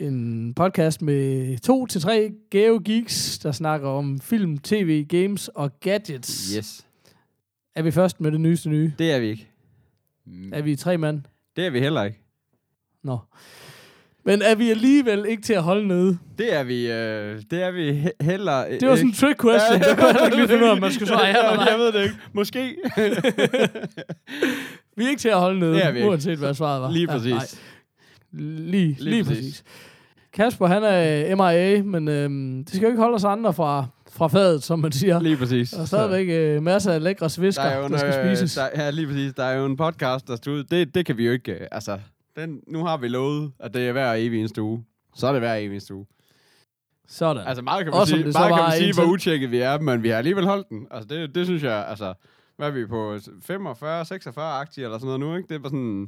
En podcast med to til tre gave geeks, der snakker om film, tv, games og gadgets. Yes. Er vi først med det nyeste nye? Det er vi ikke. Er vi tre mand? Det er vi heller ikke. Nå. Men er vi alligevel ikke til at holde nede? Det er vi, øh, det er vi he- heller Det var sådan en trick question. Det kunne jeg ikke lige finde ud af, man skulle svare ja eller nej. Jeg ved det ikke. Måske. Vi er ikke til at holde nede, Det er vi ikke. uanset hvad svaret var. Lige Ja, præcis. nej. Lige, lige, lige præcis. præcis. Kasper, han er MIA, men øhm, det skal jo ikke holde os andre fra, fra fadet, som man siger. Lige præcis. Der er stadigvæk øh, masser af lækre svisker, der er en, der skal øh, spises. Der, ja, lige præcis. Der er jo en podcast, der står ud. Det, det kan vi jo ikke... øh, Altså, den, nu har vi lovet, at det er hver evig eneste uge. Så er det hver evig eneste uge. Sådan. Altså, meget kan man Også sige, meget kan var man sige hvor utjekket vi er, men vi har alligevel holdt den. Altså, det, det synes jeg, altså... Hvad er vi på? 45, 46 aktier eller sådan noget nu, ikke? Det er bare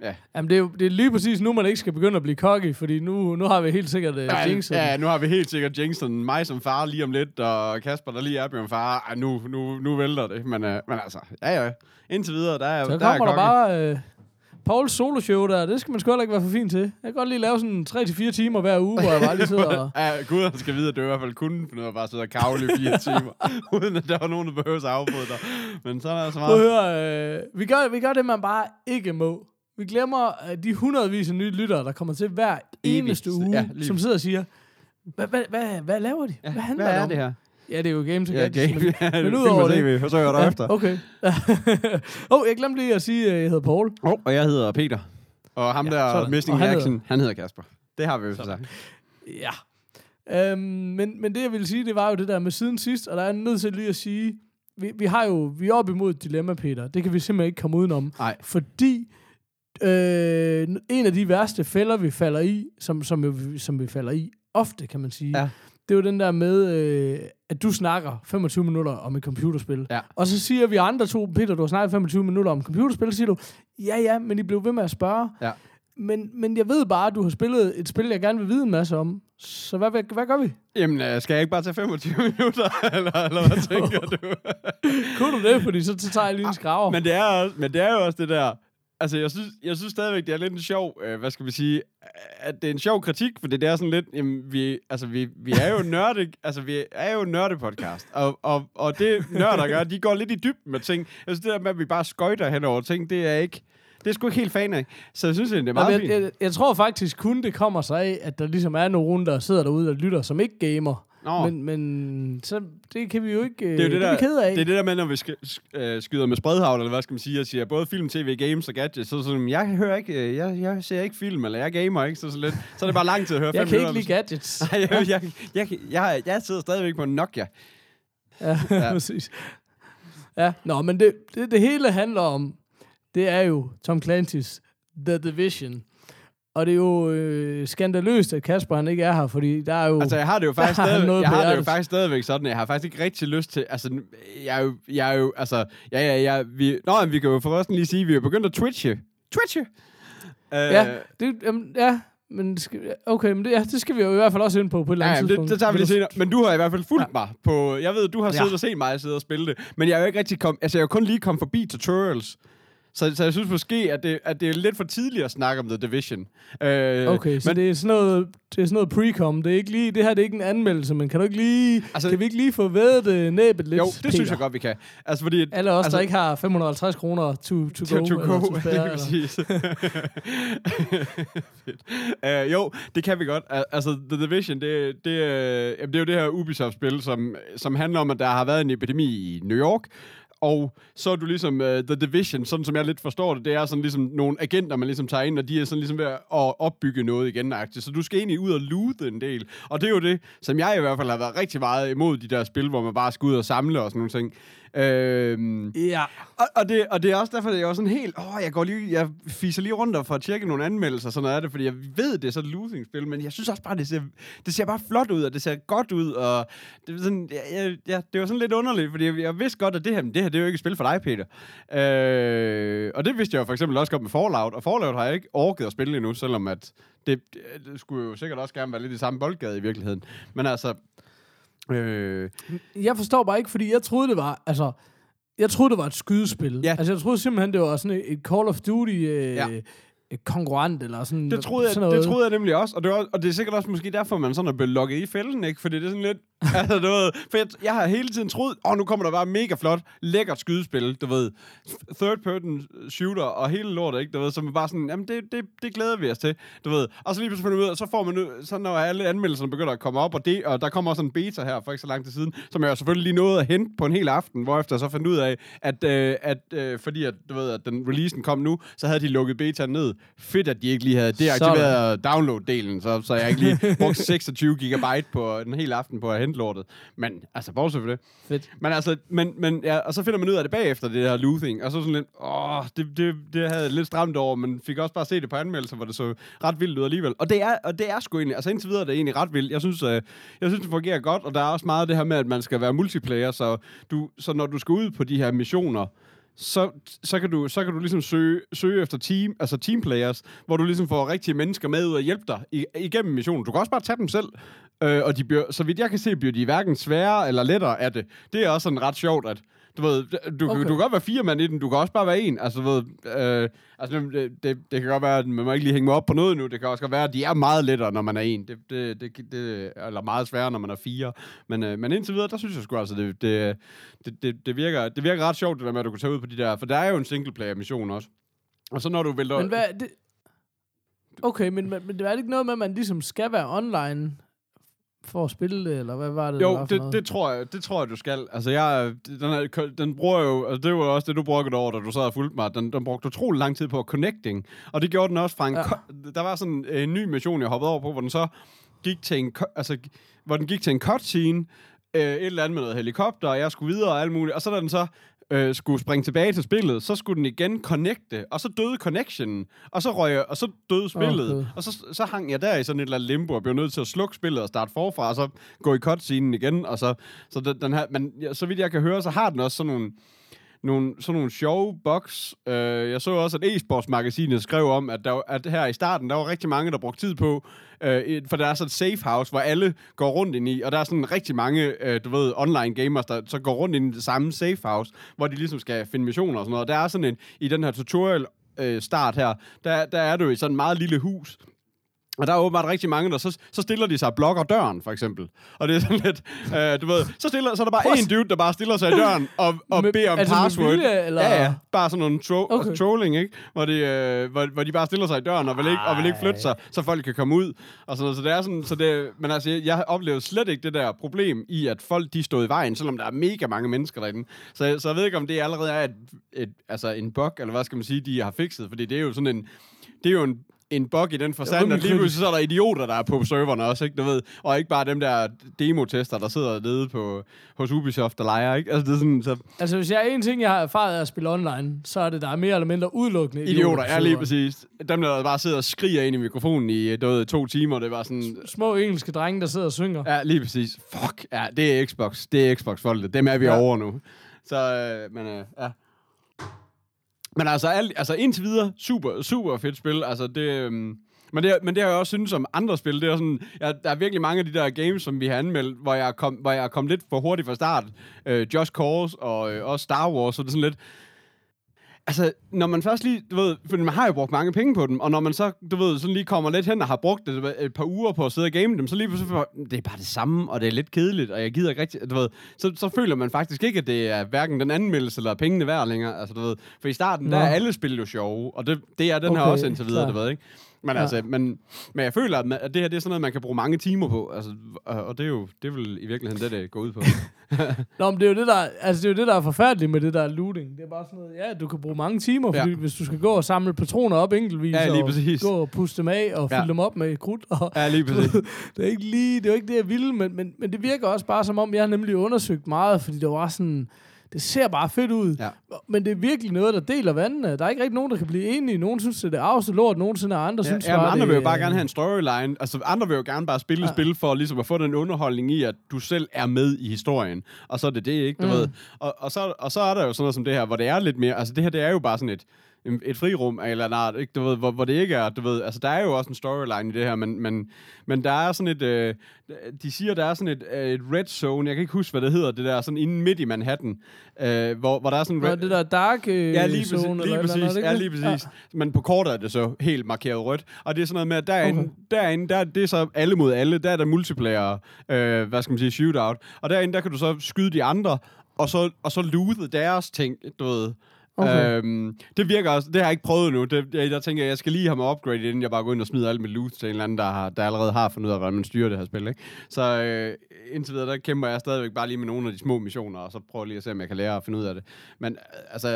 sådan... Jamen, det er, det er lige præcis nu, man ikke skal begynde at blive cocky, fordi nu, nu har vi helt sikkert uh, Ja, jinxet. ja, nu har vi helt sikkert Jackson, mig som far lige om lidt, og Kasper, der lige er blevet far. Ej, nu, nu, nu vælter det. Men, uh, men altså, ja ja. Indtil videre, der er Så der kommer er der bare uh, Pauls soloshow der. Det skal man sgu heller ikke være for fin til. Jeg kan godt lige lave sådan 3-4 timer hver uge, hvor jeg bare lige sidder og... Ja, gud, han skal vide, at det i hvert fald kun finde at bare sidde og kavle i fire timer, uden at der var nogen, der behøver at afbryde dig. Men sådan er det så Prøv at meget. høre, øh, vi, gør, vi gør det, man bare ikke må. Vi glemmer øh, de hundredvis af nye lyttere, der kommer til hver eneste uge, Ja, ja, som sidder og siger, hvad, hvad, hvad, hvad laver de? Hvad handler Hvad det er om? det her? Ja, det er jo Games Ja, Gadgets, game. men, Ja, men film udover og det... TV, så jeg dig efter. okay. Åh, oh, jeg glemte lige at sige, at jeg hedder Paul. Oh, og jeg hedder Peter. Og ham Ja, der, sådan. Missing han Jackson, han hedder Kasper. Det har vi jo sagt. Ja. Øhm, men, men det, jeg ville sige, det var jo det der med siden sidst, og der er nødt til lige at sige, vi, vi har jo, vi er oppe imod et dilemma, Peter. Det kan vi simpelthen ikke komme udenom. Nej. Fordi øh, en af de værste fælder, vi falder i, som, som, jo, som vi falder i ofte, kan man sige, Ja. det er jo den der med, øh, at du snakker 25 minutter om et computerspil. Ja. Og så siger vi andre to, Peter, du har snakket 25 minutter om computerspil, så siger du, ja ja, men I blev ved med at spørge. Ja. Men, men jeg ved bare, at du har spillet et spil, jeg gerne vil vide en masse om. Så hvad, hvad, hvad gør vi? Jamen, øh, skal jeg ikke bare tage 25 minutter, eller, eller hvad tænker du? Kunne du det? Fordi så, så tager jeg lige en skraver. men, det er også, men det er jo også det der... Altså, jeg synes, jeg synes stadigvæk, det er lidt en sjov, øh, hvad skal vi sige, at det er en sjov kritik, for det er sådan lidt, jamen, vi, altså, vi, vi er jo nørde, altså, vi er jo en nørdepodcast, og, og, og det nørder gør, de går lidt i dybden med ting. Jeg synes, det der med, at vi bare skøjter hen over ting, det er ikke, det er sgu ikke helt fan af. Så jeg synes, det er meget Jamen, fint. jeg, jeg, jeg tror faktisk kun, det kommer sig af, at der ligesom er nogen, der sidder derude og lytter, som ikke gamer. Nå. Men, men så, det kan vi jo ikke... Det er jo det, det er der, ked af. det er det der med, når vi sk- sk- øh, skyder med spredhavl, eller hvad skal man sige, og siger både film, tv, games og gadgets, så sådan, jeg hører ikke, øh, jeg, jeg ser ikke film, eller jeg gamer ikke, så, så, lidt, så er det bare lang tid at høre jeg fem kan ikke lide gadgets. Nej, jeg, jeg, jeg, jeg, jeg sidder stadigvæk på en Nokia. Ja, Ja. præcis. Ja, nå, men det, det, det hele handler om, det er jo Tom Clancy's The Division. Og det er jo øh, skandaløst, at Kasper han ikke er her, fordi der er jo... Altså, jeg har det jo faktisk, stadig, noget jeg har det jo faktisk stadigvæk sådan, jeg har faktisk ikke rigtig lyst til, altså, jeg er jo, jeg er jo altså, ja, ja, ja, vi, nå, men vi kan jo forresten lige sige, at vi er begyndt at twitche. Twitche! Uh, ja, det, jamen, ja, men det skal, okay, men det, ja, det skal vi jo i hvert fald også ind på på et eller Ja, andet det, tidspunkt. det tager vi lige senere. Men du har i hvert fald fulgt Ja. mig på... Jeg ved, du har Ja. siddet og set mig sidde og spille det. Men jeg er jo ikke rigtig kom... Altså, jeg er jo kun lige kommet forbi tutorials. Så, så jeg synes måske, at det, at det er lidt for tidligt at snakke om The Division. Øh, Okay, så men, det er sådan noget, det er sådan noget pre-com. Det, er ikke lige, det her det er ikke en anmeldelse, men kan du ikke lige... Altså- kan vi ikke lige få ved det næbet lidt, jo, det Peter? synes jeg godt, vi kan. Altså, fordi... Alle os, altså, der ikke har 550 kroner to, to, To, go. to go, to spare, eller- præcis. Uh, jo, det kan vi godt. Altså, The Division, det, det, jamen, det er jo det her Ubisoft-spil, som, som handler om, at der har været en epidemi i New York, og så er du ligesom uh, The Division, sådan som jeg lidt forstår det, det er sådan ligesom nogle agenter, man ligesom tager ind, og de er sådan ligesom ved at opbygge noget igen -agtigt. Så du skal egentlig ud og loot en del. Og det er jo det, som jeg i hvert fald har været rigtig meget imod de der spil, hvor man bare skal ud og samle og sådan nogle ting. Øhm, Ja. og, og, det, og det er også derfor, at jeg er sådan helt, åh, jeg går lige, jeg fiser lige rundt og får tjekket nogle anmeldelser, sådan noget af det, fordi jeg ved, det er sådan et losing-spil, men jeg synes også bare, det ser, det ser bare flot ud, og det ser godt ud, og det, er sådan, jeg, jeg, jeg, det var sådan lidt underligt, fordi jeg, jeg vidste godt, at det her, men det her, det er jo ikke et spil for dig, Peter. Øh, og det vidste jeg jo for eksempel også godt med Fallout, og Fallout har jeg ikke orket at spille endnu, selvom at det, det skulle jo sikkert også gerne være lidt i samme boldgade i virkeligheden. Men altså, øh, Jeg forstår bare ikke, fordi jeg troede, det var... Altså, jeg troede, det var et skydespil. Ja. Altså, jeg troede simpelthen, det var sådan et, Call of Duty øh, Ja. konkurrent, eller sådan Det troede, jeg, sådan det troede jeg nemlig også, og det, var, og det er sikkert også måske derfor, man sådan er blevet lukket i fælden, ikke? Fordi det er sådan lidt... altså, du ved, for jeg, jeg har hele tiden troet, åh, oh, nu kommer der bare mega flot, lækkert skydespil, du ved. Third person shooter og hele lortet, ikke? Du ved, som er bare sådan, jamen, det, det, det glæder vi os til, du ved. Og så lige pludselig ud af, så får man nu, så når alle anmeldelserne begynder at komme op, og, det, og der kommer også en beta her for ikke så lang tid siden, som jeg selvfølgelig lige nåede at hente på en hel aften, hvorefter jeg så fandt ud af, at, øh, at øh, fordi at, du ved, at den releasen kom nu, så havde de lukket betaen ned. Fedt, at de ikke lige havde deaktiveret download-delen, så, så jeg ikke lige brugt 26 gigabyte på den hele aften på at hente lortet. Men, altså, bortset for det. Fedt. Men altså, men, men, ja, og så finder man ud af det bagefter, det her looting, og så sådan lidt, åh, det, det, det havde jeg lidt stramt over, men fik også bare se det på anmeldelser, hvor det så ret vildt ud alligevel. Og det er, og det er sgu egentlig, altså indtil videre er det egentlig ret vildt. Jeg synes, øh, jeg synes, det fungerer godt, og der er også meget af det her med, at man skal være multiplayer, så, du, så når du skal ud på de her missioner, så, så, kan du, så kan du ligesom søge, søge efter team, altså teamplayers, hvor du ligesom får rigtige mennesker med ud og hjælpe dig igennem missionen. Du kan også bare tage dem selv, øh, og de bliver, så vidt jeg kan se, bliver de hverken sværere eller lettere af det. Det er også sådan ret sjovt, at du ved, du, okay. Du kan godt være fire mand i den, du kan også bare være en. Altså, ved, øh, altså det, det, det, kan godt være, at man må ikke lige hænge mig op på noget nu. Det kan også godt være, at de er meget lettere, når man er en. Det, det, det, det, eller meget sværere, når man er fire. Men, øh, men indtil videre, der synes jeg sgu altså, det, det, det, det, det, virker, det virker ret sjovt, det der med, at du kan tage ud på de der... For der er jo en singleplayer-mission også. Og så når du vælter... Men hvad... Det, okay, men, men, men det er ikke noget med, at man ligesom skal være online for at spille det, eller hvad var det, Jo, var det, det, tror jeg, det tror jeg, du skal. Altså, jeg, den, er, den bruger jo, altså, det var også det, du brugte over, da du sad og fulgte mig. Den, den brugte utrolig lang tid på connecting. Og det gjorde den også fra en... Ja. Der var sådan en ny mission, jeg hoppede over på, hvor den så gik til en, altså, hvor den gik til en cutscene, øh, et eller andet med noget helikopter, og jeg skulle videre og alt muligt. Og så da den så øh, skulle springe tilbage til spillet, så skulle den igen connecte, og så døde connectionen, og så røg jeg, og så døde spillet, Okay. og så, så hang jeg der i sådan et eller andet limbo, og blev nødt til at slukke spillet og starte forfra, og så gå i cutscenen igen, og så, så den, den her, men ja, så vidt jeg kan høre, så har den også sådan nogle, nogle, sådan nogle sjove box. Øh, jeg så også, at e-sportsmagasinet skrev om, at, der, at her i starten, der var rigtig mange, der brugte tid på, øh, for der er sådan et safe house, hvor alle går rundt ind i, og der er sådan rigtig mange, øh, du ved, online gamers, der så går rundt ind i det samme safe house, hvor de ligesom skal finde missioner og sådan noget. Og der er sådan en, i den her tutorial øh, start her, der, der er du i sådan et meget lille hus, og der er åbenbart rigtig mange, der så, så stiller de sig og blokker døren, for eksempel. Og det er sådan lidt, øh, du ved, så, stiller, så er der bare en dude, der bare stiller sig i døren og, og Med- beder om altså password. vilje, eller? Ja, ja. Bare sådan nogle tro- Okay. trolling, ikke? Hvor de, øh, hvor, hvor de bare stiller sig i døren og vil, ikke, og vil ikke flytte sig, så folk kan komme ud. Og sådan noget. Så det er sådan, så det, men altså, jeg, jeg har oplevet slet ikke det der problem i, at folk de stod i vejen, selvom der er mega mange mennesker derinde. Så, så jeg ved ikke, om det allerede er et, et, altså en bug, eller hvad skal man sige, de har fikset. Fordi det er jo sådan en, det er jo en, en bug i den forstand, at lige pludselig så er der idioter, der er på serverne også, ikke? Du ved, og ikke bare dem der demotester, der sidder nede på, hos Ubisoft og leger, ikke? Altså, det er sådan, så Altså, hvis jeg er en ting, jeg har erfaret af at spille online, så er det, der er mere eller mindre udelukkende idioter, ja, lige præcis. Dem, der bare sidder og skriger ind i mikrofonen i du ved, to timer, det var sådan... Små engelske drenge, der sidder og synger. Ja, lige præcis. Fuck, ja, det er Xbox. Det er Xbox-folket. Dem er vi ja. over nu. Så, øh, men øh, ja. Men altså, alt, altså indtil videre, super, super fedt spil. Altså, det... øhm, men det, men det har jeg også synes om andre spil. Det er sådan, jeg, der er virkelig mange af de der games, som vi har anmeldt, hvor jeg kom, hvor jeg kom lidt for hurtigt fra start. Øh, Just Cause og øh, også Star Wars, så det er sådan lidt... Altså, når man først lige, du ved, for man har jo brugt mange penge på dem, og når man så, du ved, sådan lige kommer lidt hen og har brugt det, et par uger på at sidde og game dem, så lige pludselig, det er bare det samme, og det er lidt kedeligt, og jeg gider ikke rigtig, du ved, så, så føler man faktisk ikke, at det er hverken den anmeldelse eller pengene værd længere, altså du ved, for i starten, Nå. der er alle spil jo sjove, og det, det er den her Okay, også indtil videre, klar. du ved, ikke? Men, Ja. altså, men, men jeg føler, at, man, at det her det er sådan noget, man kan bruge mange timer på. Altså, og, og det er jo det er vel i virkeligheden det, det går ud på. Nå, men det er jo det, der, altså, det er jo det, der er forfærdeligt med det der looting. Det er bare sådan noget, ja, du kan bruge mange timer, fordi Ja. hvis du skal gå og samle patroner op enkeltvis, Ja, lige og gå og puste dem af og Ja. fylde dem op med krudt, og ja, lige præcis. det er ikke lige, det er jo ikke det, jeg ville, men, men, men det virker også bare som om, jeg har nemlig undersøgt meget, fordi der var sådan, det ser bare fedt ud. Ja. Men det er virkelig noget, der deler vandene. Der er ikke rigtig nogen, der kan blive enige. Nogen synes, det er arveste lort, nogen synes, at andre Ja, synes ja, bare, andre vil jo bare gerne have en storyline. Altså, andre vil jo gerne bare spille ja. spil for ligesom at få den underholdning i, at du selv er med i historien. Og så er det det, ikke? Du Mm. ved. Og, og, så, og så er der jo sådan noget som det her, hvor det er lidt mere... Altså, det her, det er jo bare sådan et et frirum af en eller anden art, ikke? Du ved, hvor, hvor det ikke er, du ved, altså der er jo også en storyline i det her, men, men, men der er sådan et, øh, de siger, der er sådan et, øh, et red zone, jeg kan ikke huske, hvad det hedder, det der, sådan inde midt i Manhattan, øh, hvor, hvor der er sådan Nå, red, det der dark øh, Ja, lige præcis. zone, Lige eller præcis. eller ja, lige præcis. Ja. Men på kortet er det så helt markeret rødt. Og det er sådan noget med, at derinde, Okay. derinde der, det er så alle mod alle. Der er der multiplayer, øh, hvad skal man sige, shootout. Og derinde, der kan du så skyde de andre, og så, og så loothe deres ting, du ved. Okay. Øhm, det virker også, det har jeg ikke prøvet nu. Det, jeg, jeg tænker, jeg skal lige have mig upgrade, inden jeg bare går ind og smider alt mit loot til en eller anden, der, har, der allerede har fundet ud af, hvordan man styrer det her spil. Ikke? Så øh, indtil videre, der kæmper jeg stadigvæk bare lige med nogle af de små missioner, og så prøver lige at se, om jeg kan lære at finde ud af det. Men øh, altså,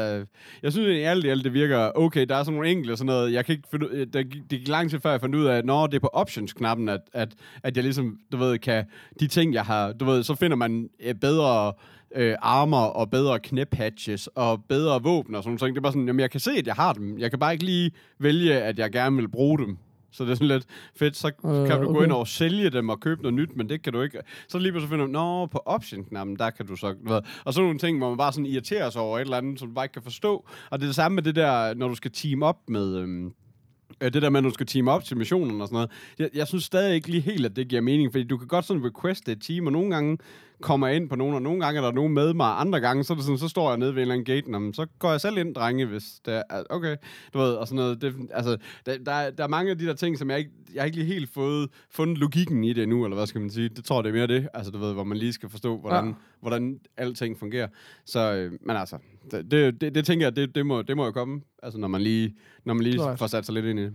jeg synes egentlig alt i alt, det virker okay. Der er sådan nogle enkelte sådan noget, jeg kan ikke finde, øh, der, det gik lang tid før, jeg fandt ud af, at når det er på options-knappen, at, at, at jeg ligesom, du ved, kan, de ting, jeg har, du ved, så finder man øh, bedre øh, armor og bedre knæpatches og bedre våben og sådan noget. Det er bare sådan, jamen jeg kan se, at jeg har dem. Jeg kan bare ikke lige vælge, at jeg gerne vil bruge dem. Så det er sådan lidt fedt. Så Øh, kan du gå okay. ind og sælge dem og købe noget nyt, men det kan du ikke. Så lige pludselig finder du, nå, på option-knappen, der kan du så... Ved. Og så nogle ting, hvor man bare sådan irriterer sig over et eller andet, som du bare ikke kan forstå. Og det er det samme med det der, når du skal team op med... Øhm, øh, det der med, at du skal team op til missionen og sådan noget. Jeg, jeg synes stadig ikke lige helt, at det giver mening, fordi du kan godt sådan requeste et team, og nogle gange kommer jeg ind på nogen, og nogle gange er der nogen med mig, andre gange, så, er det sådan, så står jeg nede ved en eller anden gate, Nå, men så går jeg selv ind, drenge, hvis det er, okay, du ved, og sådan noget. Det, altså, der, der, er- der er mange af de der ting, som jeg ikke, jeg har ikke lige helt fået fundet logikken i det endnu, eller hvad skal man sige. Det tror jeg, det er mere det, altså du ved, hvor man lige skal forstå, hvordan, Ja. hvordan alting fungerer. Så, øh, men altså, det, det, det, det tænker jeg, det, det, må, det må jo komme, altså når man lige, når man lige Klart. får sat sig lidt ind i det.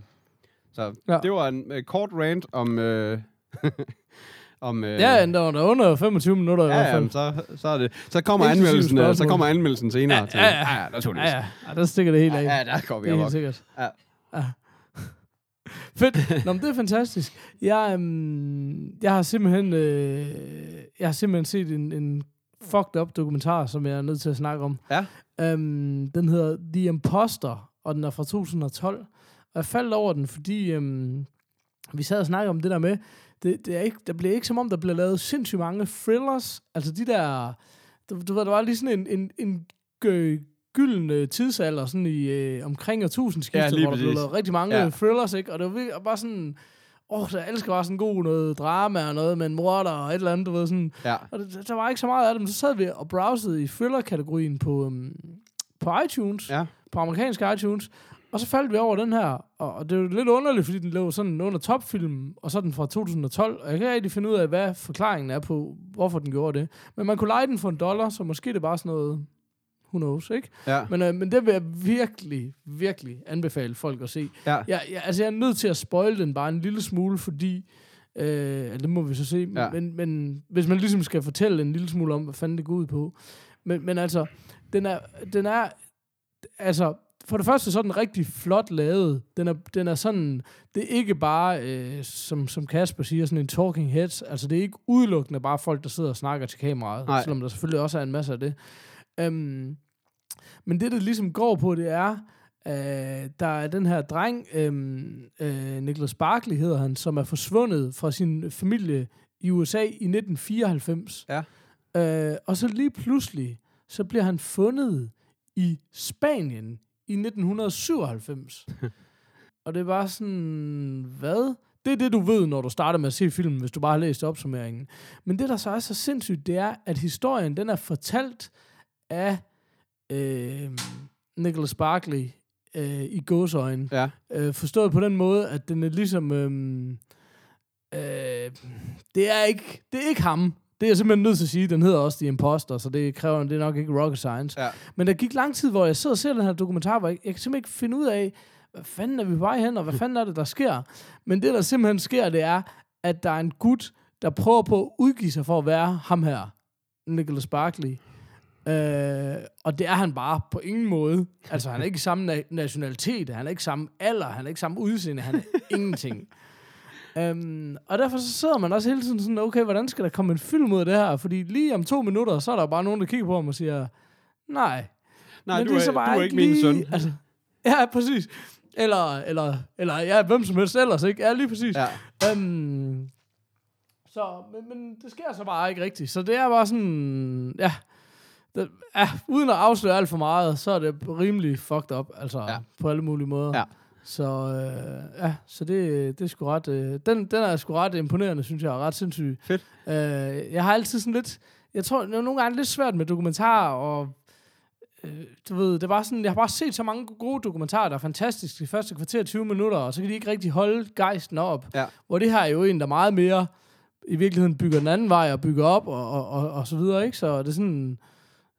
Så ja. det var en øh, kort rant om... Øh, om øh, Ja, der var der under 25 minutter i ja, hvert ja, fald. men så, så, er det, så kommer anmeldelsen, øh, så spørgsmål. kommer anmeldelsen senere. Ja, ja, ja. ja, ja, naturligvis. Ja, ja, der stikker det helt af. Ja, ja, der går vi det er helt sikkert. Ja. ja. Fedt. Nå, men det er fantastisk. Jeg, øhm, jeg har simpelthen øh, jeg har simpelthen set en, en fucked up dokumentar, som jeg er nødt til at snakke om. Ja. Øhm, den hedder The Imposter, og den er fra 2012. Og jeg faldt over den, fordi øhm, vi sad og snakkede om det der med, det, det er ikke, der bliver ikke som om, der bliver lavet sindssygt mange thrillers. Altså de der, du, du ved, der var lige sådan en, en, en gø, gylden øh, tidsalder, sådan i øh, omkring årtusindskiftet, Ja, hvor der blev lavet rigtig mange Ja. thrillers, ikke? Og det var virkelig og bare sådan, åh, så jeg elsker bare sådan god noget drama og noget med en morder og et eller andet, du ved, sådan. Ja. Og det, der var ikke så meget af det, men så sad vi og browsede i thriller-kategorien på, um, på iTunes, Ja. på amerikansk iTunes, og så faldt vi over den her, og, det er jo lidt underligt, fordi den lå sådan under topfilm, og så den fra 2012, og jeg kan ikke rigtig finde ud af, hvad forklaringen er på, hvorfor den gjorde det. Men man kunne lege den for en dollar, så måske det er bare sådan noget, who knows, ikke? Ja. Men, øh, men det vil jeg virkelig, virkelig anbefale folk at se. Ja. Jeg, jeg, altså, jeg er nødt til at spoil den bare en lille smule, fordi... Øh, det må vi så se. Ja. Men, men hvis man ligesom skal fortælle en lille smule om, hvad fanden det går ud på. Men, men altså, den er, den er... Altså, for det første så er den rigtig flot lavet. Den er, den er sådan... Det er ikke bare, øh, som, som Kasper siger, sådan en talking heads. Altså, det er ikke udelukkende bare folk, der sidder og snakker til kameraet. Nej. Selvom der selvfølgelig også er en masse af det. Um, men det, det ligesom går på, det er, øh, der er den her dreng, øh, øh, Nicholas Barkley hedder han, som er forsvundet fra sin familie i USA i 1994. Ja. Øh, og så lige pludselig, så bliver han fundet i Spanien i 1997. og det var sådan, hvad? Det er det, du ved, når du starter med at se filmen, hvis du bare har læst opsummeringen. Men det, der så er så sindssygt, det er, at historien, den er fortalt af øh, Nicholas Barkley øh, i gåsøjne. Ja. Øh, forstået på den måde, at den er ligesom... Øh, øh, det, er ikke, det er ikke ham. Det er jeg simpelthen nødt til at sige. Den hedder også The Imposter, så det kræver det er nok ikke rocket science. Ja. Men der gik lang tid, hvor jeg sidder og ser den her dokumentar, hvor jeg, jeg kan simpelthen ikke finde ud af, hvad fanden er vi på vej hen, og hvad fanden er det, der sker? Men det, der simpelthen sker, det er, at der er en gut, der prøver på at udgive sig for at være ham her, Nicholas Barkley. Øh, og det er han bare på ingen måde. Altså, han er ikke samme na- nationalitet, han er ikke samme alder, han er ikke samme udseende, han er ingenting. Um, og derfor så sidder man også hele tiden sådan, okay, hvordan skal der komme en film ud af det her? Fordi lige om to minutter, så er der bare nogen, der kigger på ham og siger, Nej. Nej, Men du, det er, så bare du er ikke min lige, søn. Altså, ja, præcis. Eller, eller, eller ja, hvem som helst ellers, ikke? Ja, lige præcis. Ja. Øhm, så, men, men det sker så bare ikke rigtigt. Så det er bare sådan, ja, det, ja uden at afsløre alt for meget, så er det rimelig fucked up, altså ja. på alle mulige måder. Ja. Så øh, ja, så det, det er sgu ret, øh, den, den er sgu ret imponerende, synes jeg, og ret sindssyg. Fedt. Øh, jeg har altid sådan lidt, jeg tror, det er nogle gange lidt svært med dokumentarer, og øh, du ved, det var sådan, jeg har bare set så mange gode dokumentarer, der er fantastiske de første kvarter 20 minutter, og så kan de ikke rigtig holde gejsten op. Ja. Hvor det her er jo en, der meget mere i virkeligheden bygger den anden vej og bygger op og, og, og, og så videre, ikke? Så det er sådan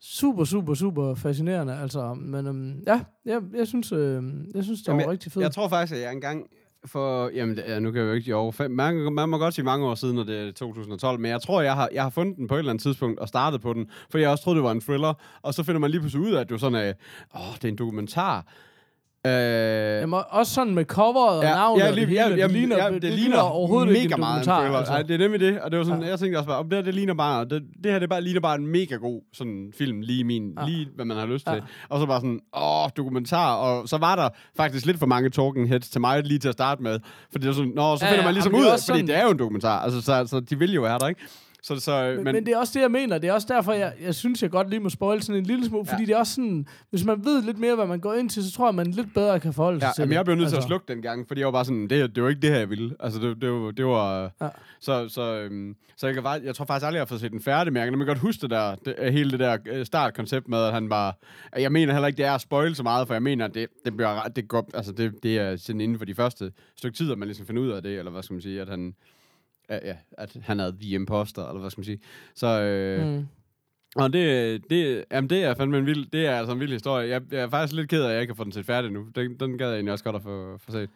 super, super, super fascinerende, altså. Men øhm, ja, jeg, jeg synes, øh, jeg synes, det Jamen, var rigtig fedt. Jeg tror faktisk, at jeg engang for... Jamen, ja, nu kan jeg jo ikke år. Fem, man, man må godt sige mange år siden, når det er 2012, men jeg tror, jeg har, jeg har fundet den på et eller andet tidspunkt og startet på den, for jeg også troede, det var en thriller, og så finder man lige pludselig ud af, at det er sådan, at åh, det er en dokumentar. Øh, Jamen, også sådan med coveret og Ja, navnet ja, og lige, det hele, ja, det, ligner, ja, det, det ligner overhovedet mega ikke en meget dokumentar. en altså. Altså. det er nemlig det, og det var sådan, Ja. jeg tænkte også bare, om det her, det ligner bare, det, det her, det bare, ligner bare en mega god sådan film, lige min, Ja. lige hvad man har lyst Ja. til. Og så bare sådan, åh, dokumentar, og så var der faktisk lidt for mange talking heads til mig lige til at starte med, fordi det var sådan, nå, så Ja, finder ja, man ligesom ud af, fordi sådan- det er jo en dokumentar, altså, så, så de vil jo være der, ikke? Så, så, Men, men, men det er også det, jeg mener. Det er også derfor, jeg, jeg synes, jeg godt lige må spoil sådan en lille smule. Fordi Ja. det er også sådan, hvis man ved lidt mere, hvad man går ind til, så tror jeg, man lidt bedre kan forholde sig Ja, til det. jeg blev nødt til at Altså, slukke den gang, fordi jeg var bare sådan, det, det var ikke det her, jeg ville. Altså, det, det, var, det var... Ja. Så, så, øhm, så jeg, kan, bare- jeg tror faktisk aldrig, jeg har fået set den færdig, men jeg kan godt huske det der, det, øh, hele det der øh, startkoncept med, at han bare... Jeg mener heller ikke, det er at spoil så meget, for jeg mener, at det, det, bliver, ret- det, går, altså, det, det er sådan inden for de første stykke tid, at man ligesom finder ud af det, eller hvad skal man sige, at han... Ja, ja, at han er the imposter, eller hvad skal man sige. Så, øh, Mm. og det, det, jamen det er fandme en vild, det er altså en vild historie. Jeg, jeg er faktisk lidt ked af, at jeg ikke har fået den set færdig nu. Den, den gad jeg egentlig også godt at få, få set.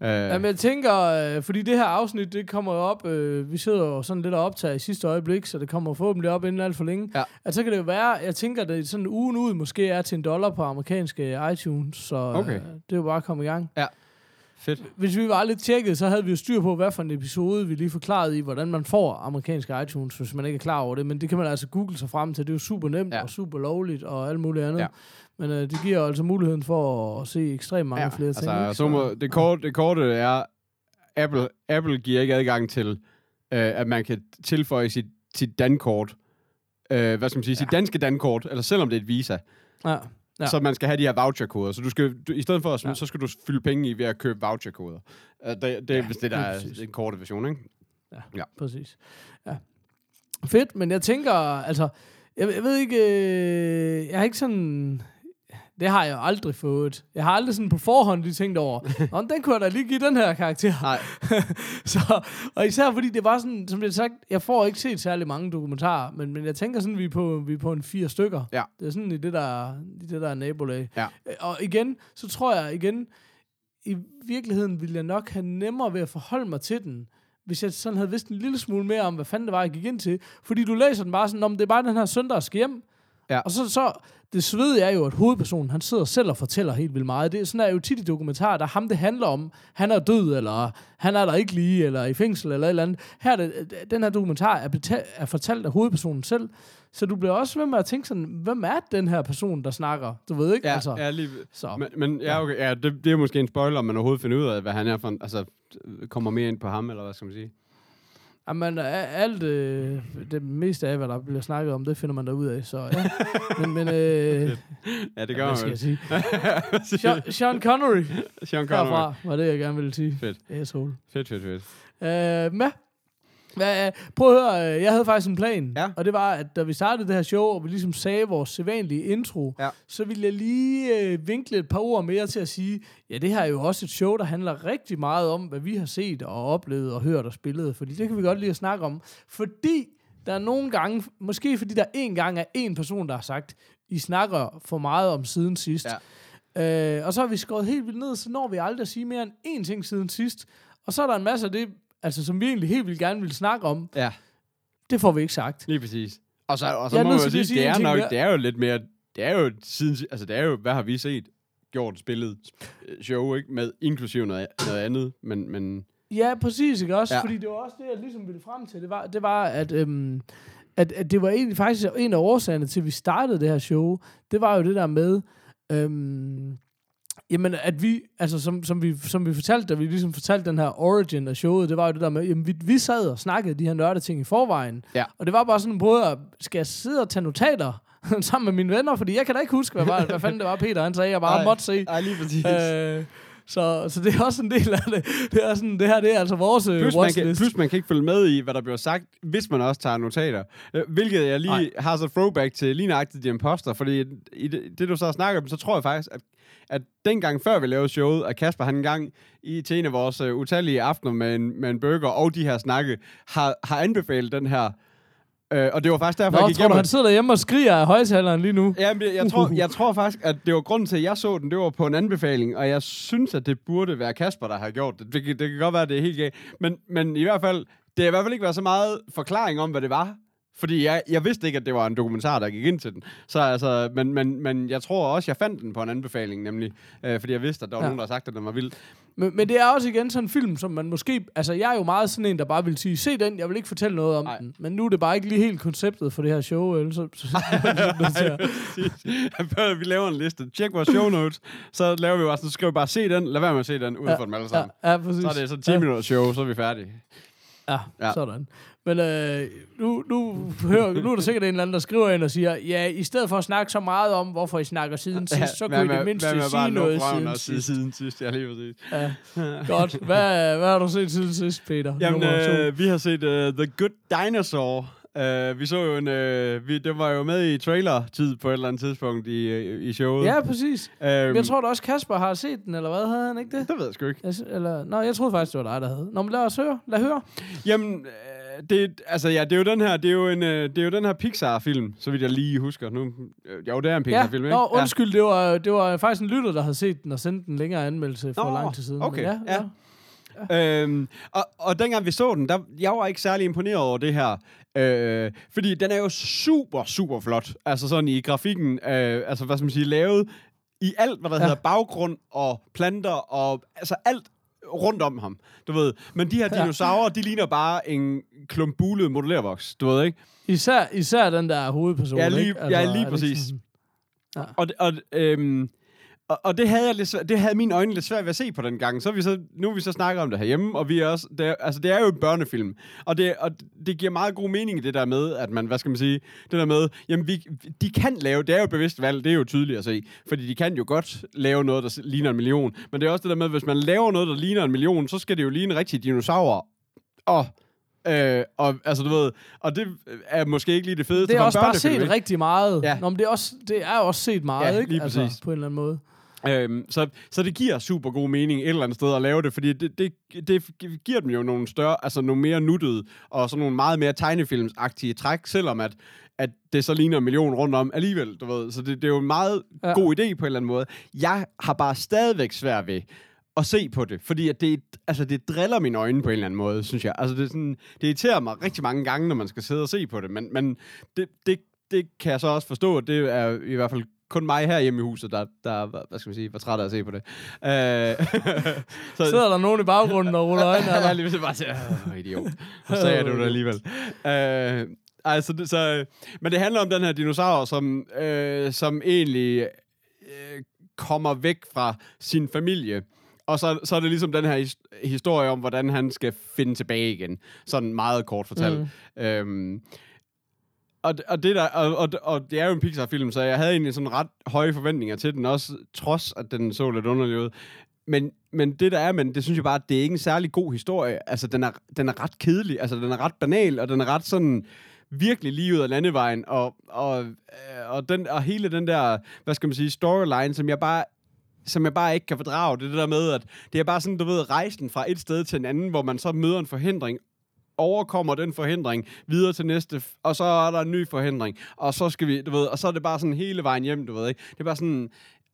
Uh, Jamen, jeg tænker, øh, fordi det her afsnit, det kommer jo op, øh, vi sidder jo sådan lidt og optager i sidste øjeblik, så det kommer forhåbentlig op inden alt for længe. Ja. At så kan det jo være, jeg tænker, at det sådan ugen ud måske er til en dollar på amerikanske iTunes, så Okay. øh, det er jo bare at komme i gang. Fedt. Hvis vi var lidt tjekket, så havde vi jo styr på, hvad for en episode vi lige forklarede i, hvordan man får amerikanske iTunes, hvis man ikke er klar over det. Men det kan man altså google sig frem til. Det er jo super nemt Ja. og super lovligt og alt muligt andet. Ja. Men øh, det giver altså muligheden for at se ekstremt mange ja, flere ting. altså, så må, det, korte, det korte er, Apple, Apple giver ikke adgang til, øh, at man kan tilføje sit, sit dankort, øh, hvad skal man sige, ja. sit danske dankort, eller selvom det er et visa, ja. Ja. Ja. så man skal have de her voucherkoder. Så du skal, du, i stedet for, at, ja. Ja. så skal du fylde penge i ved at købe voucherkoder. Uh, det, det er Ja, vist det, der er den korte version, ikke? Præcis. Ja. Fedt, men jeg tænker, altså, jeg, jeg ved ikke, øh, jeg har ikke sådan, det har jeg aldrig fået. Jeg har aldrig sådan på forhånd lige tænkt over, Nå, den kunne jeg da lige give den her karakter. Nej. så, og især fordi det var sådan, som det er sagt, jeg får ikke set særlig mange dokumentarer, men, men jeg tænker sådan, vi er på, vi er på en fire stykker. Ja. Det er sådan i det der, i det der nabolag. Ja. Øh, Og igen, så tror jeg igen, i virkeligheden ville jeg nok have nemmere ved at forholde mig til den, hvis jeg sådan havde vidst en lille smule mere om, hvad fanden det var, jeg gik ind til. Fordi du læser den bare sådan, om det er bare den her søn, der skal hjem. Ja. Og så, så det svede er jo, at hovedpersonen, han sidder selv og fortæller helt vildt meget. Det er sådan er jo tit i dokumentarer, der er ham, det handler om. Han er død, eller han er der ikke lige, eller i fængsel, eller et eller andet. Her er det, den her dokumentar er, beta- er fortalt af hovedpersonen selv. Så du bliver også ved med at tænke sådan, hvem er den her person, der snakker? Du ved ikke, Ja, altså. ja lige, Så. men, men ja, okay, ja, det, det er måske en spoiler, om man overhovedet finder ud af, hvad han er for en, altså, kommer mere ind på ham, eller hvad skal man sige? Jamen, a- alt, øh, det meste af, hvad der bliver snakket om, det finder man der ud af, så ja. men, men øh, Ja, det ja, gør hvad man skal jeg sige? Sean, Sean Connery, Sean Connery. herfra, var det, jeg gerne ville sige. Fedt. Asshole. Fedt, fedt, fedt. Øh, men, hvad, prøv at høre, øh, jeg havde faktisk en plan, Ja. og det var, at da vi startede det her show, og vi ligesom sagde vores sædvanlige intro, Ja. så ville jeg lige øh, vinkle et par ord mere til at sige, ja, det her er jo også et show, der handler rigtig meget om, hvad vi har set og oplevet og hørt og spillet, fordi det kan vi godt lide at snakke om, fordi der er nogle gange, måske fordi der en gang er en person, der har sagt, I snakker for meget om siden sidst. Ja. Øh, og så har vi skåret helt vildt ned, så når vi aldrig at sige mere end én ting siden sidst. Og så er der en masse af det, altså, som vi egentlig helt vildt gerne vil snakke om. Ja, Det får vi ikke sagt. lige præcis. Og så, og så er må man jo sige, sige det er nok, mere. det er jo lidt mere, det er jo siden, altså det er jo, hvad har vi set? Gjort, spillet, show, ikke? Med inklusive noget, noget andet, men, men Ja, præcis, ikke også? Ja. Ja. Fordi det var også det, jeg ligesom ville frem til. Det var, det var at øhm, at, at det var egentlig faktisk en af årsagerne til, at vi startede det her show. Det var jo det der med, øhm, jamen, at vi, altså som, som, vi, som vi fortalte, da vi ligesom fortalte den her origin af showet, det var jo det der med, jamen, vi, vi sad og snakkede de her nørde ting i forvejen. Ja. Og det var bare sådan en måde, at skal jeg sidde og tage notater sammen med mine venner, fordi jeg kan da ikke huske, hvad, var, hvad fanden det var, Peter han sagde, jeg bare Ej, måtte se. Ej, lige præcis. Øh, så, så det er også en del af det. Det, er sådan, det her det er altså vores øh, Plus man, kan, plus man kan ikke følge med i, hvad der bliver sagt, hvis man også tager notater. Øh, Hvilket jeg lige Nej. har så throwback til lige nøjagtigt The Imposter, fordi i det, det, du så snakker om, så tror jeg faktisk, at, at dengang før vi lavede showet, at Kasper han engang i, til en af vores uh, utallige aftener med en, med en burger og de her snakke, har, har anbefalet den her. Uh, og det var faktisk derfor, Nå, jeg gik tror du, hjem han sidder derhjemme og skriger af højtaleren lige nu? Ja, jeg, jeg, tror, jeg tror faktisk, at det var grunden til, at jeg så den. Det var på en anbefaling, og jeg synes, at det burde være Kasper, der har gjort det. Det, kan- det kan godt være, at det er helt galt. Men, men i hvert fald, det har i hvert fald ikke været så meget forklaring om, hvad det var. Fordi jeg, jeg vidste ikke, at det var en dokumentar, der gik ind til den. Så altså, men, men, men jeg tror også, jeg fandt den på en anbefaling, nemlig. Øh, fordi jeg vidste, at der var Ja. ja. nogen, der havde sagt, at den var vild. Men, men det er også igen sådan en film, som man måske... Altså, jeg er jo meget sådan en, der bare vil sige, se den, jeg vil ikke fortælle noget om Ej. den. Men nu er det bare ikke lige helt konceptet for det her show, eller så... så, så, så, vi laver en liste. Tjek vores show notes. Så laver vi bare sådan, så skriver vi bare, se den. Lad være med at se den, uden for dem alle sammen. ja, ja, præcis. Så er det så 10 minutters show, så er vi færdige. Ja, ja, Ja. sådan. Men øh, nu, nu, hører, nu er der sikkert en eller anden, der skriver ind og siger, ja, i stedet for at snakke så meget om, hvorfor I snakker siden sidst, så kunne I det mindste sige noget siden sidst. siden sidst. Ja, lige præcis. Ja, godt. Hvad, hvad har du set siden sidst, Peter? Jamen, øh, vi har set uh, The Good Dinosaur. Uh, vi så jo en... Uh, vi, det var jo med i trailer-tid på et eller andet tidspunkt i, i showet. Ja, præcis. um, jeg tror da også, Kasper har set den, eller hvad? Havde han ikke det? Det ved jeg sgu ikke. Jeg, eller, nå, jeg troede faktisk, det var dig, der havde. Nå, men lad os høre. Lad høre. Jamen, øh, det, altså, ja, det er jo den her, det er jo, en, øh, det er jo den her Pixar-film, så vidt jeg lige husker. Nu, øh, jo, det er en Ja, Pixar-film, ikke? nå, undskyld, det var, det var faktisk en lytter, der havde set den og sendt en længere anmeldelse for Nå, lang tid siden. okay, Men ja, ja. Øhm, og, og dengang vi så den, der, jeg var ikke særlig imponeret over det her. Øh, fordi den er jo super, super flot. Altså sådan i grafikken, øh, altså hvad skal man sige, lavet i alt, hvad der Ja. ja. hedder baggrund og planter og altså alt rundt om ham, du ved. Men de her Ja. dinosaurer, de ligner bare en klump bulet modellervoks, du ved ikke? Især, især den der hovedperson, Ja, lige- ikke? ja, er lige præcis. sådan- Og, og, øhm, og, og det havde jeg lidt, det havde mine øjne lidt svært ved at se på den gang. Så vi så, nu vi så snakket om det herhjemme, og vi er også, det er, altså det er jo en børnefilm. Og det, og det giver meget god mening det der med, at man, hvad skal man sige, det der med, jamen vi, de kan lave, det er jo bevidst valg, det er jo tydeligt at se, fordi de kan jo godt lave noget, der ligner en million. Men det er også det der med, hvis man laver noget, der ligner en million, så skal det jo ligne rigtig dinosaurer. Og Øh, og, altså, du ved, og det er måske ikke lige det fedeste Det er også bare set rigtig meget. Ja. Nå, men det er, også, det er også set meget, Ja, ikke? lige Altså, præcis. på en eller anden måde. Øhm, så, så det giver super god mening et eller andet sted at lave det, fordi det, det, det giver dem jo nogle større, altså nogle mere nuttede, og sådan nogle meget mere tegnefilmsagtige træk, selvom at, at det så ligner en million rundt om alligevel, du ved. Så det, det er jo en meget Ja. god idé på en eller anden måde. Jeg har bare stadigvæk svært ved at se på det, fordi at det, altså det driller mine øjne på en eller anden måde, synes jeg. Altså det, er sådan, det irriterer mig rigtig mange gange, når man skal sidde og se på det, men, men det, det, det kan jeg så også forstå, at det er i hvert fald kun mig her hjemme i huset, der, der hvad skal man sige, var træt af at se på det. Øh, så, Sidder der nogen i baggrunden og ruller øjnene? er lige bare "Åh, idiot. Så sagde jeg det jo alligevel. Øh, altså, så, men det handler om den her dinosaur, som, øh, som egentlig øh, kommer væk fra sin familie. Og så, så er det ligesom den her his- historie om, hvordan han skal finde tilbage igen. Sådan meget kort fortalt. Mm. Øhm, og, og, det der, og, og, og det er jo en Pixar-film, så jeg havde egentlig sådan ret høje forventninger til den, også trods at den så lidt underlig ud. Men, men det der er, men det synes jeg bare, at det er ikke en særlig god historie. Altså, den er, den er ret kedelig, altså den er ret banal, og den er ret sådan virkelig lige ud af landevejen, og, og, øh, og, den, og hele den der, hvad skal man sige, storyline, som jeg bare som jeg bare ikke kan fordrage, det er det der med, at det er bare sådan, du ved, rejsen fra et sted til en anden, hvor man så møder en forhindring, overkommer den forhindring videre til næste, og så er der en ny forhindring, og så skal vi, du ved, og så er det bare sådan hele vejen hjem, du ved, ikke? Det er bare sådan,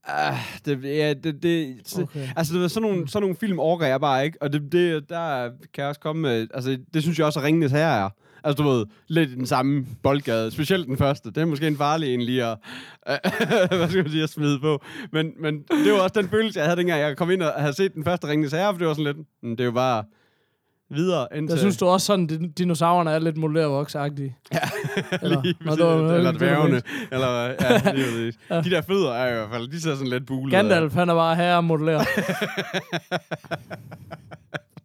uh, det, ja, det, det, Okay. altså, ved, sådan nogle, sådan nogle film orker jeg bare ikke, og det, det, der kan jeg også komme med, altså, det synes jeg også, at Ringenes Herre er. Altså, du ved, lidt i den samme boldgade. Specielt den første. Det er måske en farlig en lige at, hvad skal man sige, at smide på. Men, men det var også den følelse, jeg havde, dengang jeg kom ind og havde set den første Ringenes Herre, for det var sådan lidt, "Mm, det er jo bare, videre indtil... Der synes du også sådan, at dinosaurerne er lidt modellervoksagtige? Ja, Eller- lige præcis. eller dværgene. lidt. eller, ja, lige præcis. De der fødder er i hvert fald, de ser sådan lidt bulede. Gandalf, han er bare herre modeller.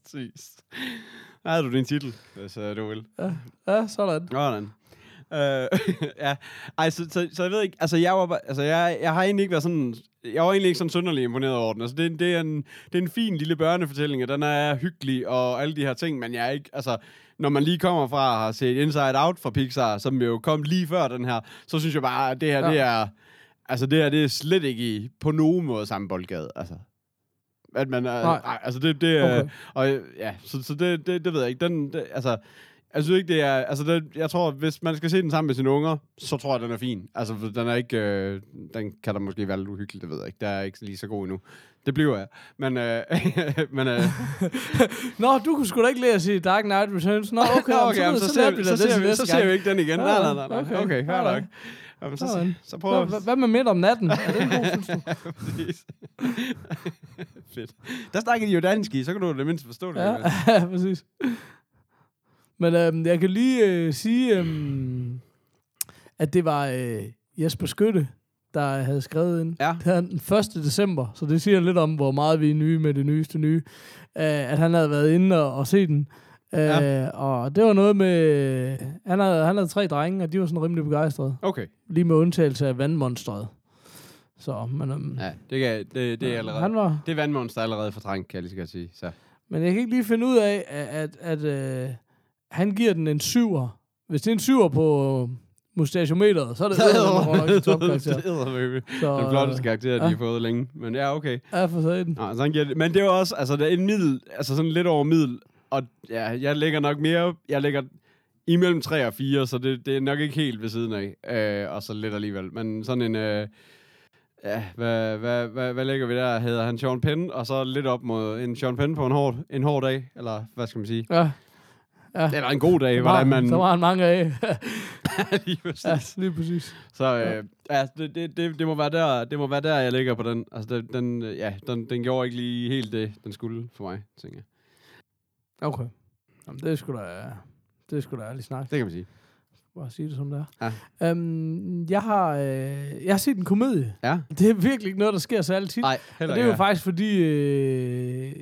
Præcis. Der havde du din titel, hvis uh, du vil. ja, sådan. Sådan. Øh, ja, ej, så, så, så, jeg ved ikke, altså jeg var altså jeg, jeg har egentlig ikke været sådan, jeg var egentlig ikke sådan synderlig imponeret over den. Altså det, det, er en, det er en fin lille børnefortælling, og den er hyggelig og alle de her ting, men jeg er ikke, altså når man lige kommer fra at have set Inside Out fra Pixar, som jo kom lige før den her, så synes jeg bare, at det her, Ja. det er, altså det her, det er slet ikke i, på nogen måde samme boldgade, altså. At man, er, Nej. nej. altså det, det er, Okay. okay. og ja, så, så det, det, det ved jeg ikke, den, det, altså, jeg synes ikke, det er... Altså, det, jeg tror, hvis man skal se den sammen med sine unger, så tror jeg, den er fin. Altså, den er ikke... Øh, den kan der måske være lidt uhyggelig, det ved jeg ikke. Der er ikke lige så god endnu. Det bliver jeg. Men, øh, men øh, Nå, du kunne sgu da ikke lære at sige Dark Knight Returns. Nå, okay, Nå, okay jamen, så, så, ser, vi, så, ser, vi, så ser vi ikke den igen. Nej, nej, nej. okay. Okay, nej. nok. Jamen, så, så prøv Hvad, hvad med midt om natten? Er det en god, synes du? Fedt. Der snakker de jo dansk i, så kan du det mindst forstå det. Ja præcis. Men øhm, jeg kan lige øh, sige, øhm, at det var øh, Jesper Skytte, der havde skrevet ind. Ja. Det er den 1. december, så det siger lidt om, hvor meget vi er nye med det nyeste nye. Øh, at han havde været inde og, og set den. Øh, Ja. Og det var noget med... Han havde, han havde tre drenge, og de var sådan rimelig begejstrede. Okay. Lige med undtagelse af vandmonstret. Så, men... Øhm, Ja, det, kan, det, det er allerede... Han var, Det er vandmonster allerede for trængt, kan jeg lige så sige. Så. Men jeg kan ikke lige finde ud af, at, at, at øh, han giver den en syver. Hvis det er en syver på mustachometeret, så er det en topkarakter. det er. Så, Den flotteste karakter, de ja. har fået længe. Men ja, okay. Ja, for satan. Nå, sådan giver det. Men det er jo også, altså det er en middel, altså sådan lidt over middel. Og ja, jeg lægger nok mere, jeg lægger imellem 3 og 4, så det, det er nok ikke helt ved siden af. Øh, og så lidt alligevel. Men sådan en, øh, ja, hvad, hvad, hvad, hvad lægger vi der? Hedder han Sean Penn, og så lidt op mod en Sean Penn på en hård, en hård dag, eller hvad skal man sige? Ja. Ja. Eller en god dag, Så var, hvordan man... så var han mange af. lige præcis. ja, lige præcis. Så øh, ja, det, det, det, det, må være der, det må være der, jeg ligger på den. Altså, den, den, ja, den, den gjorde ikke lige helt det, den skulle for mig, tænker jeg. Okay. Jamen, det er sgu da... Det er sgu da ærlig snak. Det kan man sige. Bare sige det som det er. Ja. Øhm, jeg, har, øh, jeg har set en komedie. Ja. Det er virkelig ikke noget, der sker så altid. Nej, Og det er jo ikke. faktisk fordi, øh,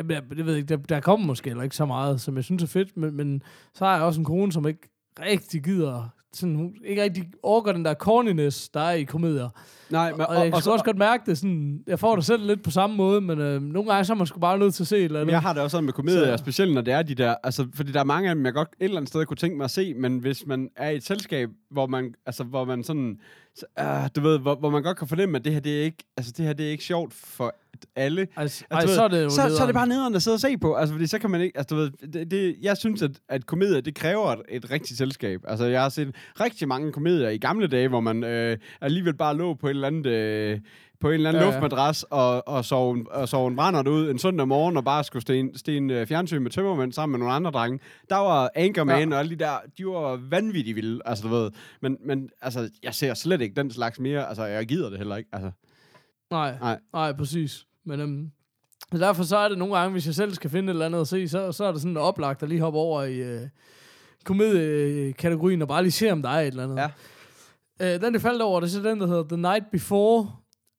jamen, jeg, det ved jeg ikke, der, der kommer måske heller ikke så meget, som jeg synes er fedt, men, men så har jeg også en kone, som ikke rigtig gider, sådan, hun ikke rigtig orker den der corniness, der er i komedier. Nej, Men, og, og, jeg kan også godt mærke det, sådan, jeg får det selv lidt på samme måde, men øh, nogle gange så er man sgu bare nødt til at se et eller andet. Jeg har det også sådan med komedier, Så- specielt når det er de der, altså, fordi der er mange af dem, jeg godt et eller andet sted kunne tænke mig at se, men hvis man er i et selskab, hvor man, altså, hvor man sådan, så, uh, du ved, hvor, hvor man godt kan fornemme, at det her, det er ikke, altså, det her, det er ikke sjovt for alle. Altså, Altså, ej, ved, så er det jo så, så er det bare nederen at sidde og se på. Altså, fordi så kan man ikke... Altså, du ved, det, det, jeg synes, at, at komedier, det kræver et, et rigtigt selskab. Altså, jeg har set rigtig mange komedier i gamle dage, hvor man øh, alligevel bare lå på et eller andet... Øh, på en eller anden Ja, luftmadras og, og, sove, en- og sove en brændert ud en søndag morgen og bare skulle sten, sten uh, fjernsyn med tømmermænd sammen med nogle andre drenge. Der var Anchorman Ja. og alle de der, de var vanvittigt vilde, altså du ved. Men, men altså, jeg ser slet ikke den slags mere. Altså, jeg gider det heller ikke. Altså, Nej, Nej. nej, præcis. Men øhm, så derfor så er det nogle gange, hvis jeg selv skal finde et eller andet at se, så, så er det sådan oplagt at lige hoppe over i øh, komediekategorien og bare lige se, om der er et eller andet. Ja. Øh, den, jeg faldt over, det er så den, der hedder The Night Before,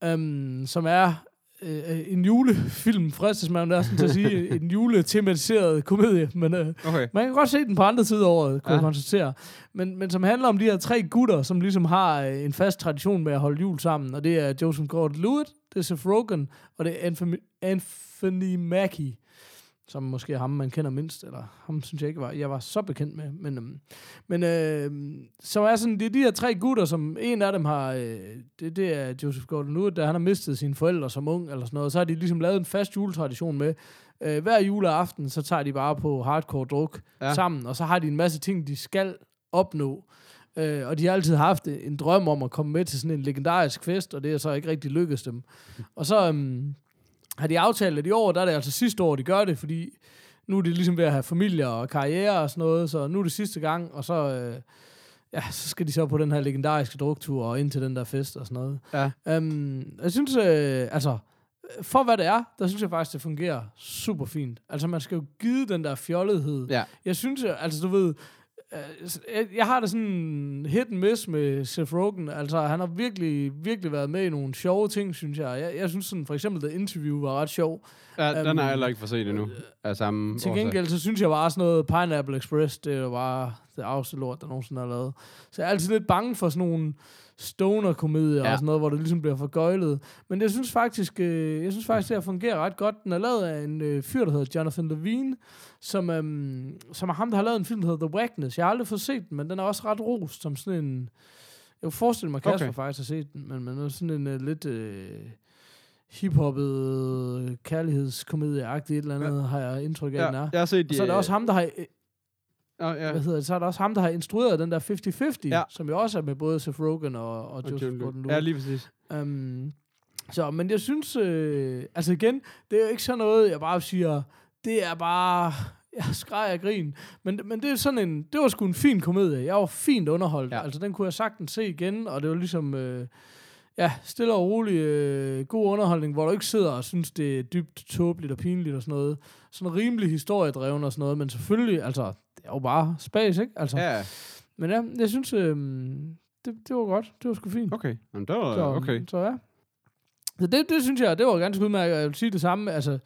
øhm, som er øh, en julefilm, fristes man der sådan til at sige, en juletematiseret komedie, men øh, okay. man kan godt se den på andre tider af året, kunne ja. Jeg konstatere. Men, men som handler om de her tre gutter, som ligesom har øh, en fast tradition med at holde jul sammen. Og det er Joseph Gordon-Levitt, det er Seth Rogen, og det er Anthony, Anthony Mackie, som måske er ham, man kender mindst. Eller ham synes jeg ikke, var, jeg var så bekendt med. Men, øhm, men øh, så er sådan, det er de her tre gutter, som en af dem har, øh, det, det er Joseph Gordon-Levitt, der han har mistet sine forældre som ung, eller sådan noget. Så har de ligesom lavet en fast juletradition med, øh, hver juleaften, så tager de bare på hardcore druk. Ja. sammen, og så har de en masse ting, de skal opnå. Øh, og de har altid haft en drøm om at komme med til sådan en legendarisk fest, og det er så ikke rigtig lykkedes dem. Og så øhm, har de aftalt, at i år, der er det altså sidste år, de gør det, fordi nu er de ligesom ved at have familie og karriere og sådan noget, så nu er det sidste gang, og så, øh, ja, så skal de så på den her legendariske druktur og ind til den der fest og sådan noget. Ja. Øhm, jeg synes, øh, altså, for hvad det er, der synes jeg faktisk, det fungerer super fint. Altså, man skal jo give den der fjollethed. Ja. Jeg synes, altså du ved, jeg- jeg har det sådan hit and miss med Seth Rogen. Altså, han har virkelig, virkelig været med i nogle sjove ting, synes jeg. Jeg, jeg synes sådan, for eksempel, The Interview var ret sjov. Ja, den har jeg heller ikke for set endnu. Af samme Til gengæld, så synes jeg bare sådan noget Pineapple Express, det jo bare det afste lort, der nogensinde har lavet. Så jeg er altid lidt bange for sådan nogle stoner-komedier ja. Og sådan noget, hvor det ligesom bliver forgøjlet. Men jeg synes faktisk, øh, jeg synes faktisk, det her fungerer ret godt. Den er lavet af en øh, fyr, der hedder Jonathan Levine, som, øhm, som er ham, der har lavet en film, der hedder The Wackness. Jeg har aldrig fået set den, men den er også ret rost som sådan en... Jeg kunne forestille mig, Kasper Okay. faktisk har set den, men, men er sådan en øh, lidt... Øh, hiphoppet øh, kærlighedskomedie-agtigt et eller andet, ja. har jeg indtryk af, ja. den er. jeg har set Og så er det også ham, der har, øh, Ja, hvad hedder det, så er det også ham, der har instrueret den der 50-50, ja. Som jo også er med både Seth Rogen og, og, Og Joseph Gordon-Levitt. Ja, lige præcis. Um, så, men jeg synes, øh, altså igen, det er jo ikke sådan noget, jeg bare siger, det er bare, jeg skreg af grin. Men, men det er sådan en, det var sgu en fin komedie. Jeg var fint underholdt. Ja. Altså, den kunne jeg sagtens se igen, og det var ligesom, øh, ja, stille og rolig, øh, god underholdning, hvor du ikke sidder og synes, det er dybt tåbeligt og pinligt og sådan noget. Sådan rimelig historiedreven og sådan noget, men selvfølgelig, altså, det er jo bare space, ikke? Altså, ja. Men ja, jeg synes, øh, det, det var godt. Det var sgu fint. okay. Jamen, det var Så, okay. Så ja. Så det, det synes jeg, det var ganske udmærket. Jeg vil sige det samme, altså,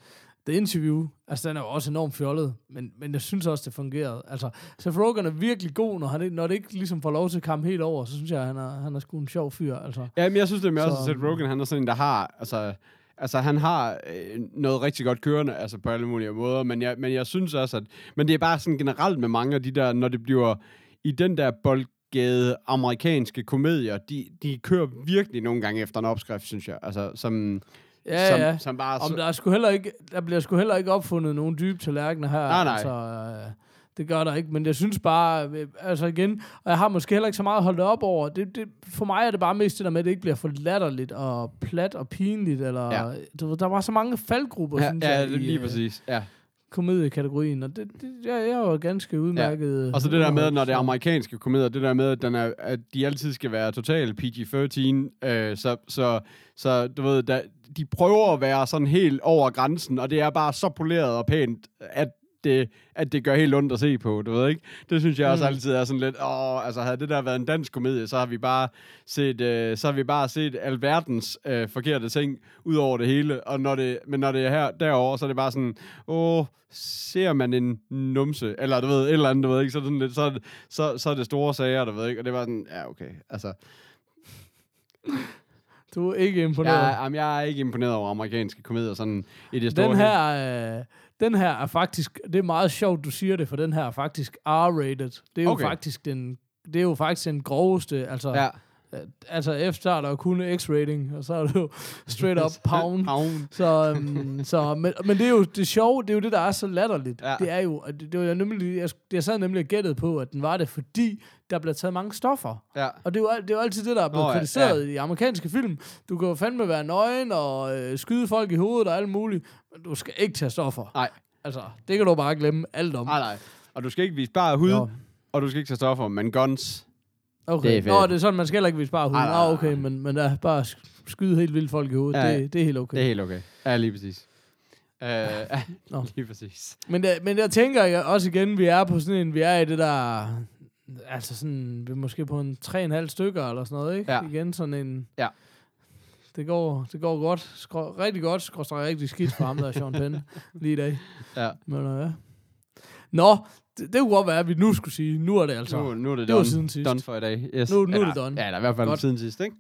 The Interview, altså den er jo også enormt fjollet, men, men jeg synes også, det fungerede. Altså, Seth Rogen er virkelig god, når, han, når det ikke ligesom får lov til at komme helt over, så synes jeg, han er, han er sgu en sjov fyr, altså. Ja, men jeg synes det med også, Så- at Seth Rogen, han er sådan en, der har, altså, altså han har øh, noget rigtig godt kørende, altså på alle mulige måder, men jeg, men jeg synes også, at, men det er bare sådan generelt med mange af de der, når det bliver i den der boldgade amerikanske komedier, de, de kører virkelig nogle gange efter en opskrift, synes jeg, altså som, Ja, som, ja. som bare... Om der, er sgu heller ikke, der bliver sgu heller ikke opfundet nogen dybe tallerkener her. Nej, nej. Altså, øh, det gør der ikke, men jeg synes bare, øh, altså igen, og jeg har måske heller ikke så meget holdt op over, det, det, for mig er det bare mest det der med, at det ikke bliver for latterligt og plat og pinligt, eller, Ja. du der var så mange faldgrupper, ja, synes ja, jeg, i, lige øh, præcis, ja. komediekategorien, og det, det jeg, jeg var ganske udmærket. Og så det der med, når det er amerikanske komedier, det der med, at, den er, at de altid skal være total PG-13, øh, så, så, så du ved, der, de prøver at være sådan helt over grænsen, og det er bare så poleret og pænt, at det, at det gør helt ondt at se på, du ved ikke? Det synes jeg også Mm. altid er sådan lidt, åh, altså havde det der været en dansk komedie, så har vi bare set, øh, så har vi bare set alverdens øh, forkerte ting ud over det hele, og når det, men når det er her, derovre, så er det bare sådan, åh, ser man en numse, eller du ved, et eller andet, du ved ikke, så er det, sådan lidt, så, så, så er det store sager, du ved ikke, og det var sådan, ja, okay, altså, Du er ikke imponeret. jeg, jamen, jeg er ikke imponeret over amerikanske komedier, sådan i det store Den her, øh, den her er faktisk, det er meget sjovt, du siger det, for den her er faktisk R-rated. Det er jo Okay. faktisk den, det er jo faktisk den groveste, altså, Ja. øh, altså F, er der jo kun X-rating, og så er det jo straight up pound. Pound. Så, um, så men, men det er jo det sjove, det er jo det, der er så latterligt. Ja. Det er jo, det, det var jeg nemlig, jeg, jeg sad nemlig og gættede på, at den var det, fordi der blev taget mange stoffer. Ja. Og det er, jo, det er jo altid det, der er blevet ja, kritiseret i amerikanske film. Du kan jo fandme være nøgen og øh, skyde folk i hovedet og alt muligt, men du skal ikke tage stoffer. Nej. Altså, det kan du bare glemme alt om. Nej, nej. Og du skal ikke vise bare hud, Nå. og du skal ikke tage stoffer, men guns. Okay. Det er fedt. Nå, det er sådan, man skal heller ikke vise bare hud. Nej. okay, men, men ja, bare sk- skyde helt vildt folk i hovedet. Ja, Det, det er helt okay. Det er helt okay. Ja, lige præcis. Ja, Nå. lige præcis. Men, det, men jeg tænker jeg også igen, vi er på sådan en, vi er i det der, altså sådan, vi er måske på en 3,5 stykker eller sådan noget, ikke? Ja. Igen sådan en, Ja. det går, det går godt, skrå, rigtig godt, skråstrej rigtig skidt for ham der, Sean Penn, lige i dag. Ja. Men øh, ja. Nå, det, det kunne godt være, at vi nu skulle sige, nu er det altså. Nu, nu er det, det var done, siden sidst. done for i dag. Yes. Nu- nu er eller, det done. Ja, eller i hvert fald Godt. siden sidst, ikke?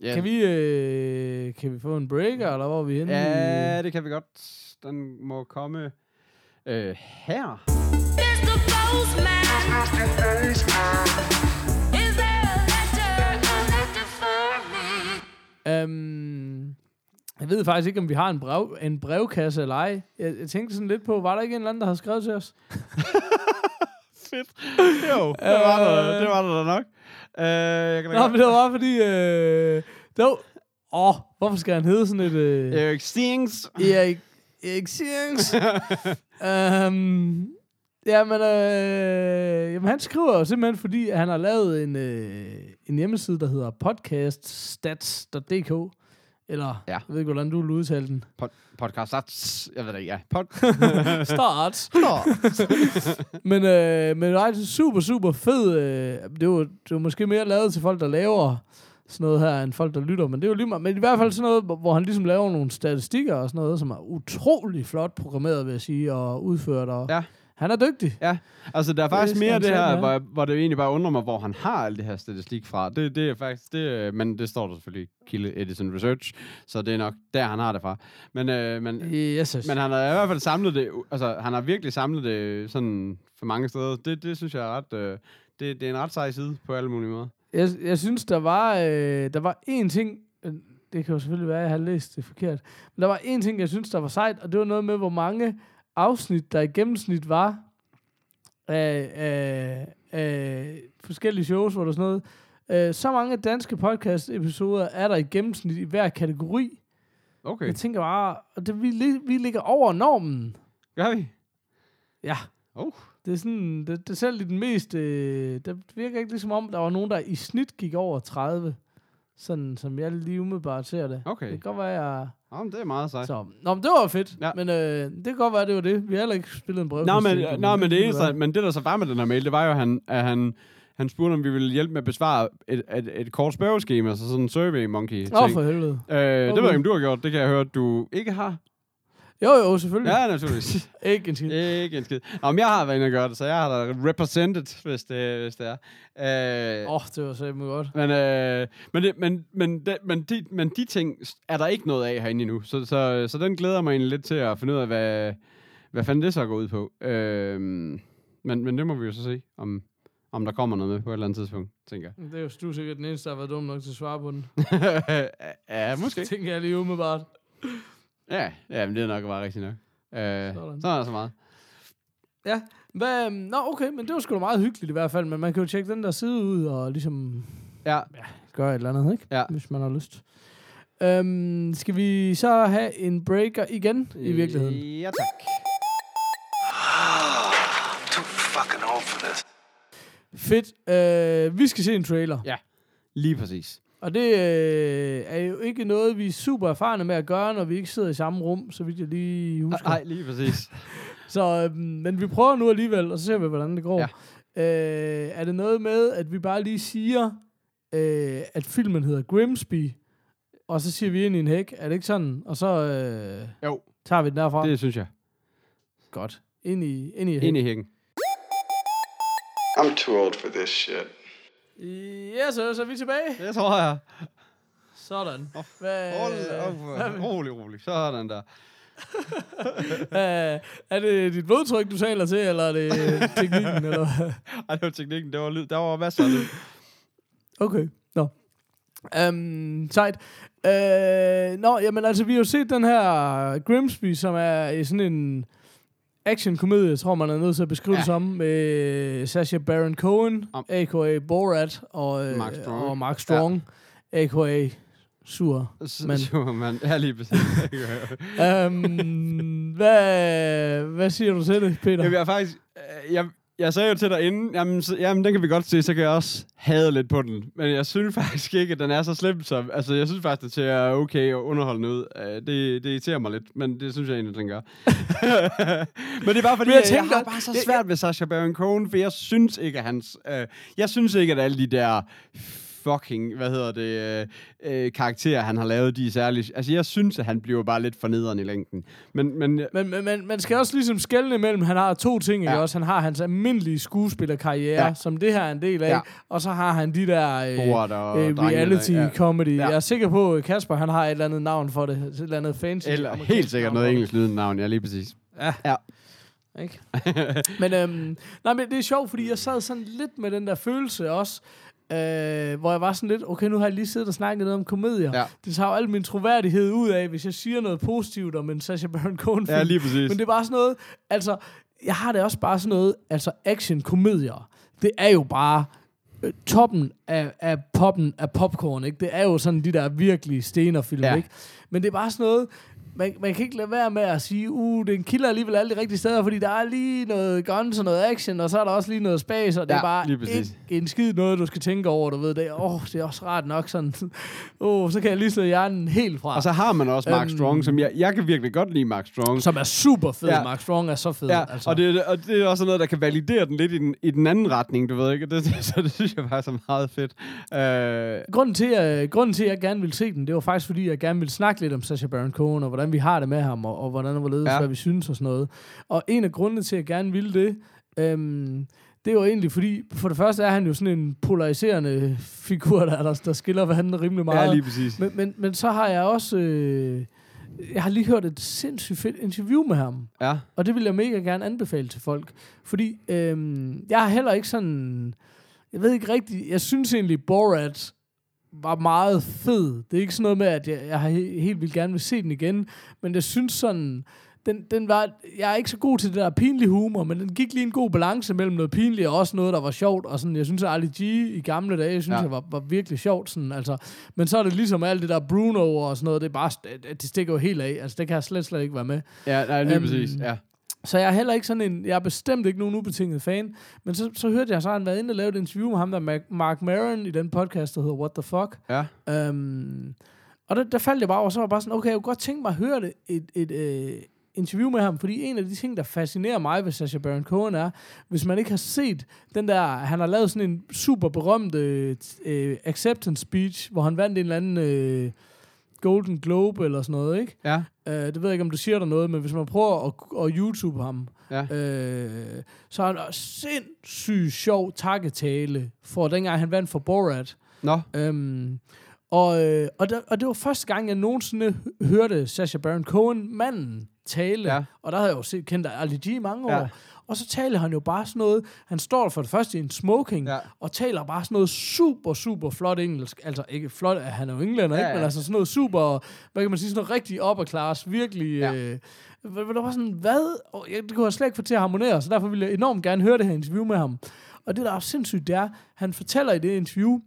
Ja. Kan vi, øh, kan vi få en breaker, eller hvor er vi henne? Ja, det kan vi godt. Den må komme øh, her. Øhm, jeg ved faktisk ikke, om vi har en, brev, en brevkasse eller ej. Jeg, jeg tænkte sådan lidt på, var der ikke en eller anden, der havde skrevet til os? Fedt. Jo, det var der, det var der da nok. Øh, jeg kan da Nå, godt- men det var bare fordi... Øh, det var, åh, hvorfor skal han hedde sådan et... Øh, Erik Stings. Erik, Erik Sierings. øhm, jamen, øh, jamen, han skriver jo simpelthen, fordi han har lavet en, øh, en hjemmeside, der hedder podcaststats.dk. Eller, Ja. jeg ved ikke, hvordan du vil udtale den. Pod- podcast, jeg ved det ikke, ja. Pod- Start. men, øh, men nej, det er super, super fed. Øh, det, jo, det jo måske mere lavet til folk, der laver sådan noget her, end folk, der lytter. Men det er jo lige meget. Men i hvert fald sådan noget, hvor- hvor han ligesom laver nogle statistikker og sådan noget, som er utrolig flot programmeret, vil jeg sige, og udført. Og Ja. Han er dygtig. Ja, altså der er Det faktisk skal mere det her, have. hvor, hvor det egentlig bare undrer mig, hvor han har alt det her statistik fra. Det, det er faktisk, det, øh, men det står der selvfølgelig i Kilde Edison Research, så det er nok der, han har det fra. Men, øh, men, Yes, yes. men han har i hvert fald samlet det, altså han har virkelig samlet det sådan for mange steder. Det, det synes jeg er ret, øh, det, det er en ret sej side på alle mulige måder. Jeg, jeg synes, der var, øh, der var én ting, øh, det kan jo selvfølgelig være, at jeg har læst det forkert, men der var én ting, jeg synes, der var sejt, og det var noget med, hvor mange afsnit, der i gennemsnit var af, af, af forskellige shows, hvor der sådan noget. Øh, så mange danske podcast-episoder er der i gennemsnit i hver kategori. Okay, Jeg tænker bare, det, vi, vi ligger over normen. gør vi? Ja. Oh. Det er sådan, det, det selv i den mest, øh, det virker ikke ligesom om, der var nogen, der i snit gik over 30. Sådan, som jeg lige umiddelbart ser det. Okay. Det kan godt være, jeg... Jamen, det er meget sejt. Så, nå, men det var fedt. Ja. Men øh, det kan godt være, det var det. Vi har heller ikke spillet en brøv. Nå, men, nå, men det eneste, men det der så var med den her mail, det var jo, at han, at han, han spurgte, om vi ville hjælpe med at besvare et, et, et kort spørgeskema, så sådan en survey monkey ting. Åh, oh, for helvede. Øh, det Okay. ved jeg ikke, om du har gjort. Det kan jeg høre, at du ikke har. Jo, jo, selvfølgelig. Ja, naturligvis. Ikke en skid. ikke en skid. Nå, men jeg har været inde og gøre det, så jeg har da represented, hvis det, hvis det er. Øh, Åh, oh, det var så godt. Men, øh, men, det, men, men, de, men, de, men de ting er der ikke noget af herinde endnu. Så, så, så den glæder mig egentlig lidt til at finde ud af, hvad, hvad fanden det så går ud på. Øh, men, men det må vi jo så se, om, om der kommer noget med på et eller andet tidspunkt, tænker jeg. Det er jo du sikkert den eneste, der har været dum nok til at svare på den. ja, måske. Tænker jeg lige umiddelbart. Ja, ja men det er nok bare rigtigt nok. Øh, Sådan. så er der så meget. Ja. Hvad, øhm, nå, okay, men det var sgu da meget hyggeligt i hvert fald. Men man kan jo tjekke den der side ud og ligesom Ja, gøre et eller andet, ikke? Ja. Hvis man har lyst. Øhm, skal vi så have en breaker igen i virkeligheden? Ja, tak. Too fucking old for this. Fedt. Øh, vi skal se en trailer. Ja. Lige præcis. Og det øh, er jo ikke noget, vi er super erfarne med at gøre, når vi ikke sidder i samme rum, så vidt jeg lige husker. Nej, lige præcis. Så, øhm, men vi prøver nu alligevel, og så ser vi, hvordan det går. Ja. Øh, er det noget med, at vi bare lige siger, øh, at filmen hedder Grimsby, og så siger vi ind i en hæk? Er det ikke sådan? Og så øh, Jo, tager vi den derfra. det synes jeg. godt. Ind i, ind i hæk. Ind i hækken. I'm too old for this shit. Ja, så, så er vi tilbage. Det tror jeg. Sådan. Hvad, Hold hvad, rolig, rolig. Sådan der. hvad, er det dit blodtryk, du taler til, eller er det teknikken? eller? Ej, det var teknikken. Det var lyd. Der var masser af lyd. Okay, nå. Um, sejt. Uh, nå, jamen altså, vi har jo set den her Grimsby, som er sådan en action-komedie, tror man er nødt til at beskrive ja. Det som, med Sacha Baron Cohen, Om- a.k.a. Borat, og, øh, Mark Strong. og Mark Strong, ja. a.k.a. Sur. S- Men- Superman. Ja, lige præcis. um, hvad, hvad siger du til det, Peter? Jamen, jeg er faktisk... øh, Jeg, jeg sagde jo til dig inden, jamen, så, jamen, den kan vi godt se, så kan jeg også hade lidt på den. Men jeg synes faktisk ikke, at den er så slem som... Altså, jeg synes faktisk, at det er okay og underholdende ud. Øh, Det, det irriterer mig lidt, men det synes jeg egentlig, den gør. men det er bare fordi, Men jeg jeg, jeg, tænker- har bare så svært ved Sacha Baron Cohen, for jeg synes ikke, at hans... Øh, jeg synes ikke, at alle de der fucking, hvad hedder det, øh, øh, karakterer, han har lavet, de er særlig... Altså, jeg synes, at han bliver bare lidt for nederen i længden. Men, men Men, men, men man skal også ligesom skelne imellem, han har to ting, ja. Ikke også? Han har hans almindelige skuespillerkarriere, ja. Som det her er en del af, ja. Og så har han de der øh, øh, drengene, reality ja. comedy. Ja. Jeg er sikker på, at Kasper han har et eller andet navn for det, et eller andet fancy. Eller helt sikkert noget engelsk lydende navn, ja, lige præcis. Ja. Ja. Ikke? men, øhm, nej, men det er sjovt, fordi jeg sad sådan lidt med den der følelse også, øh, hvor jeg var sådan lidt, okay, nu har jeg lige siddet og snakket noget om komedier. Ja. Det tager jo al min troværdighed ud af, hvis jeg siger noget positivt om en Sacha Baron Cohen film. Ja, lige præcis. Men det er bare sådan noget, altså, jeg har det også bare sådan noget, altså action-komedier, det er jo bare øh, toppen af, af poppen af popcorn, ikke? Det er jo sådan de der virkelig stenerfilm, Ja. ikke? Men det er bare sådan noget, man, man kan ikke lade være med at sige, uh, den kilder alligevel alle de rigtige steder, fordi der er lige noget guns og noget action, og så er der også lige noget space, og det Ja, er bare ikke en skid noget, du skal tænke over, du ved det. Åh, oh, det er også rart nok sådan, åh, oh, så kan jeg lige slå hjernen helt fra. Og så har man også Mark Øhm. Strong, som jeg, jeg kan virkelig godt lide Mark Strong. som er super fed. Ja. Ja. Mark Strong er så fed. Ja, altså. og, det, og det er også noget, der kan validere den lidt i den, i den anden retning, du ved ikke? Det, så det synes jeg faktisk er meget fedt. Øh, Grunden til, at, grunden til, at jeg gerne ville se den, det var faktisk, fordi jeg gerne ville snakke lidt om Sacha Baron Cohen, og hvordan vi har det med ham, og, og hvordan og hvorledes, Ja. hvad vi synes og sådan noget. Og en af grundene til, at jeg gerne ville det, øhm, det var egentlig fordi, for det første er han jo sådan en polariserende figur, der, der, der skiller vandene rimelig meget. ja, lige præcis. men, men, men så har jeg også... Øh, jeg har lige hørt et sindssygt fedt interview med ham. Ja, Og det vil jeg mega gerne anbefale til folk. Fordi øhm, jeg har heller ikke sådan... Jeg ved ikke rigtigt... Jeg synes egentlig, Borat var meget fed. Det er ikke sådan noget med, at jeg, jeg har he- helt vildt gerne vil se den igen. Men jeg synes sådan... Den, den var, jeg er ikke så god til det der pinlige humor, men den gik lige en god balance mellem noget pinligt og også noget, der var sjovt. Og sådan, jeg synes, at Ali G i gamle dage, jeg synes, Ja. jeg var, var virkelig sjovt. Sådan, altså. Men så er det ligesom alt det der Bruno og sådan noget, det er bare, det, det stikker jo helt af. Altså, det kan jeg slet, slet ikke være med. ja nej, lige Øhm, præcis. Ja. Så jeg er heller ikke sådan en, jeg er bestemt ikke nogen ubetinget fan, men så, så hørte jeg så, han været inde og lavet et interview med ham, der Mark, Mark Maron, i den podcast, der hedder What the Fuck. Ja. Um, og der, der faldt jeg bare over, så var jeg bare sådan, okay, jeg kunne godt tænke mig at høre det, et, et øh, interview med ham, fordi en af de ting, der fascinerer mig ved Sacha Baron Cohen er, hvis man ikke har set den der, han har lavet sådan en super berømt øh, acceptance speech, hvor han vandt en eller anden øh, Golden Globe eller sådan noget, ikke? Ja, Uh, det ved jeg ikke, om du siger der noget, men hvis man prøver at, at YouTube ham, ja. øh, så har han sindssygt sjov takketale for dengang han vandt for Borat. Nå, Um, og, øh, og, der, og det var første gang, jeg nogensinde hørte Sacha Baron Cohen, manden, tale. Ja. Og der havde jeg jo set, kendt Ali G i mange Ja. Og så taler han jo bare sådan noget. Han står for det første i en smoking, Ja. og taler bare sådan noget super, super flot engelsk. Altså ikke flot, han er jo englænder, Ja, ikke? Men ja. altså sådan noget super, hvad kan man sige, sådan noget rigtig upper class, virkelig... Ja. Øh, der var sådan, hvad? Og jeg, det kunne jeg slet ikke få til at harmonere, så derfor ville jeg enormt gerne høre det her interview med ham. Og det, der er sindssygt, det er, han fortæller i det interview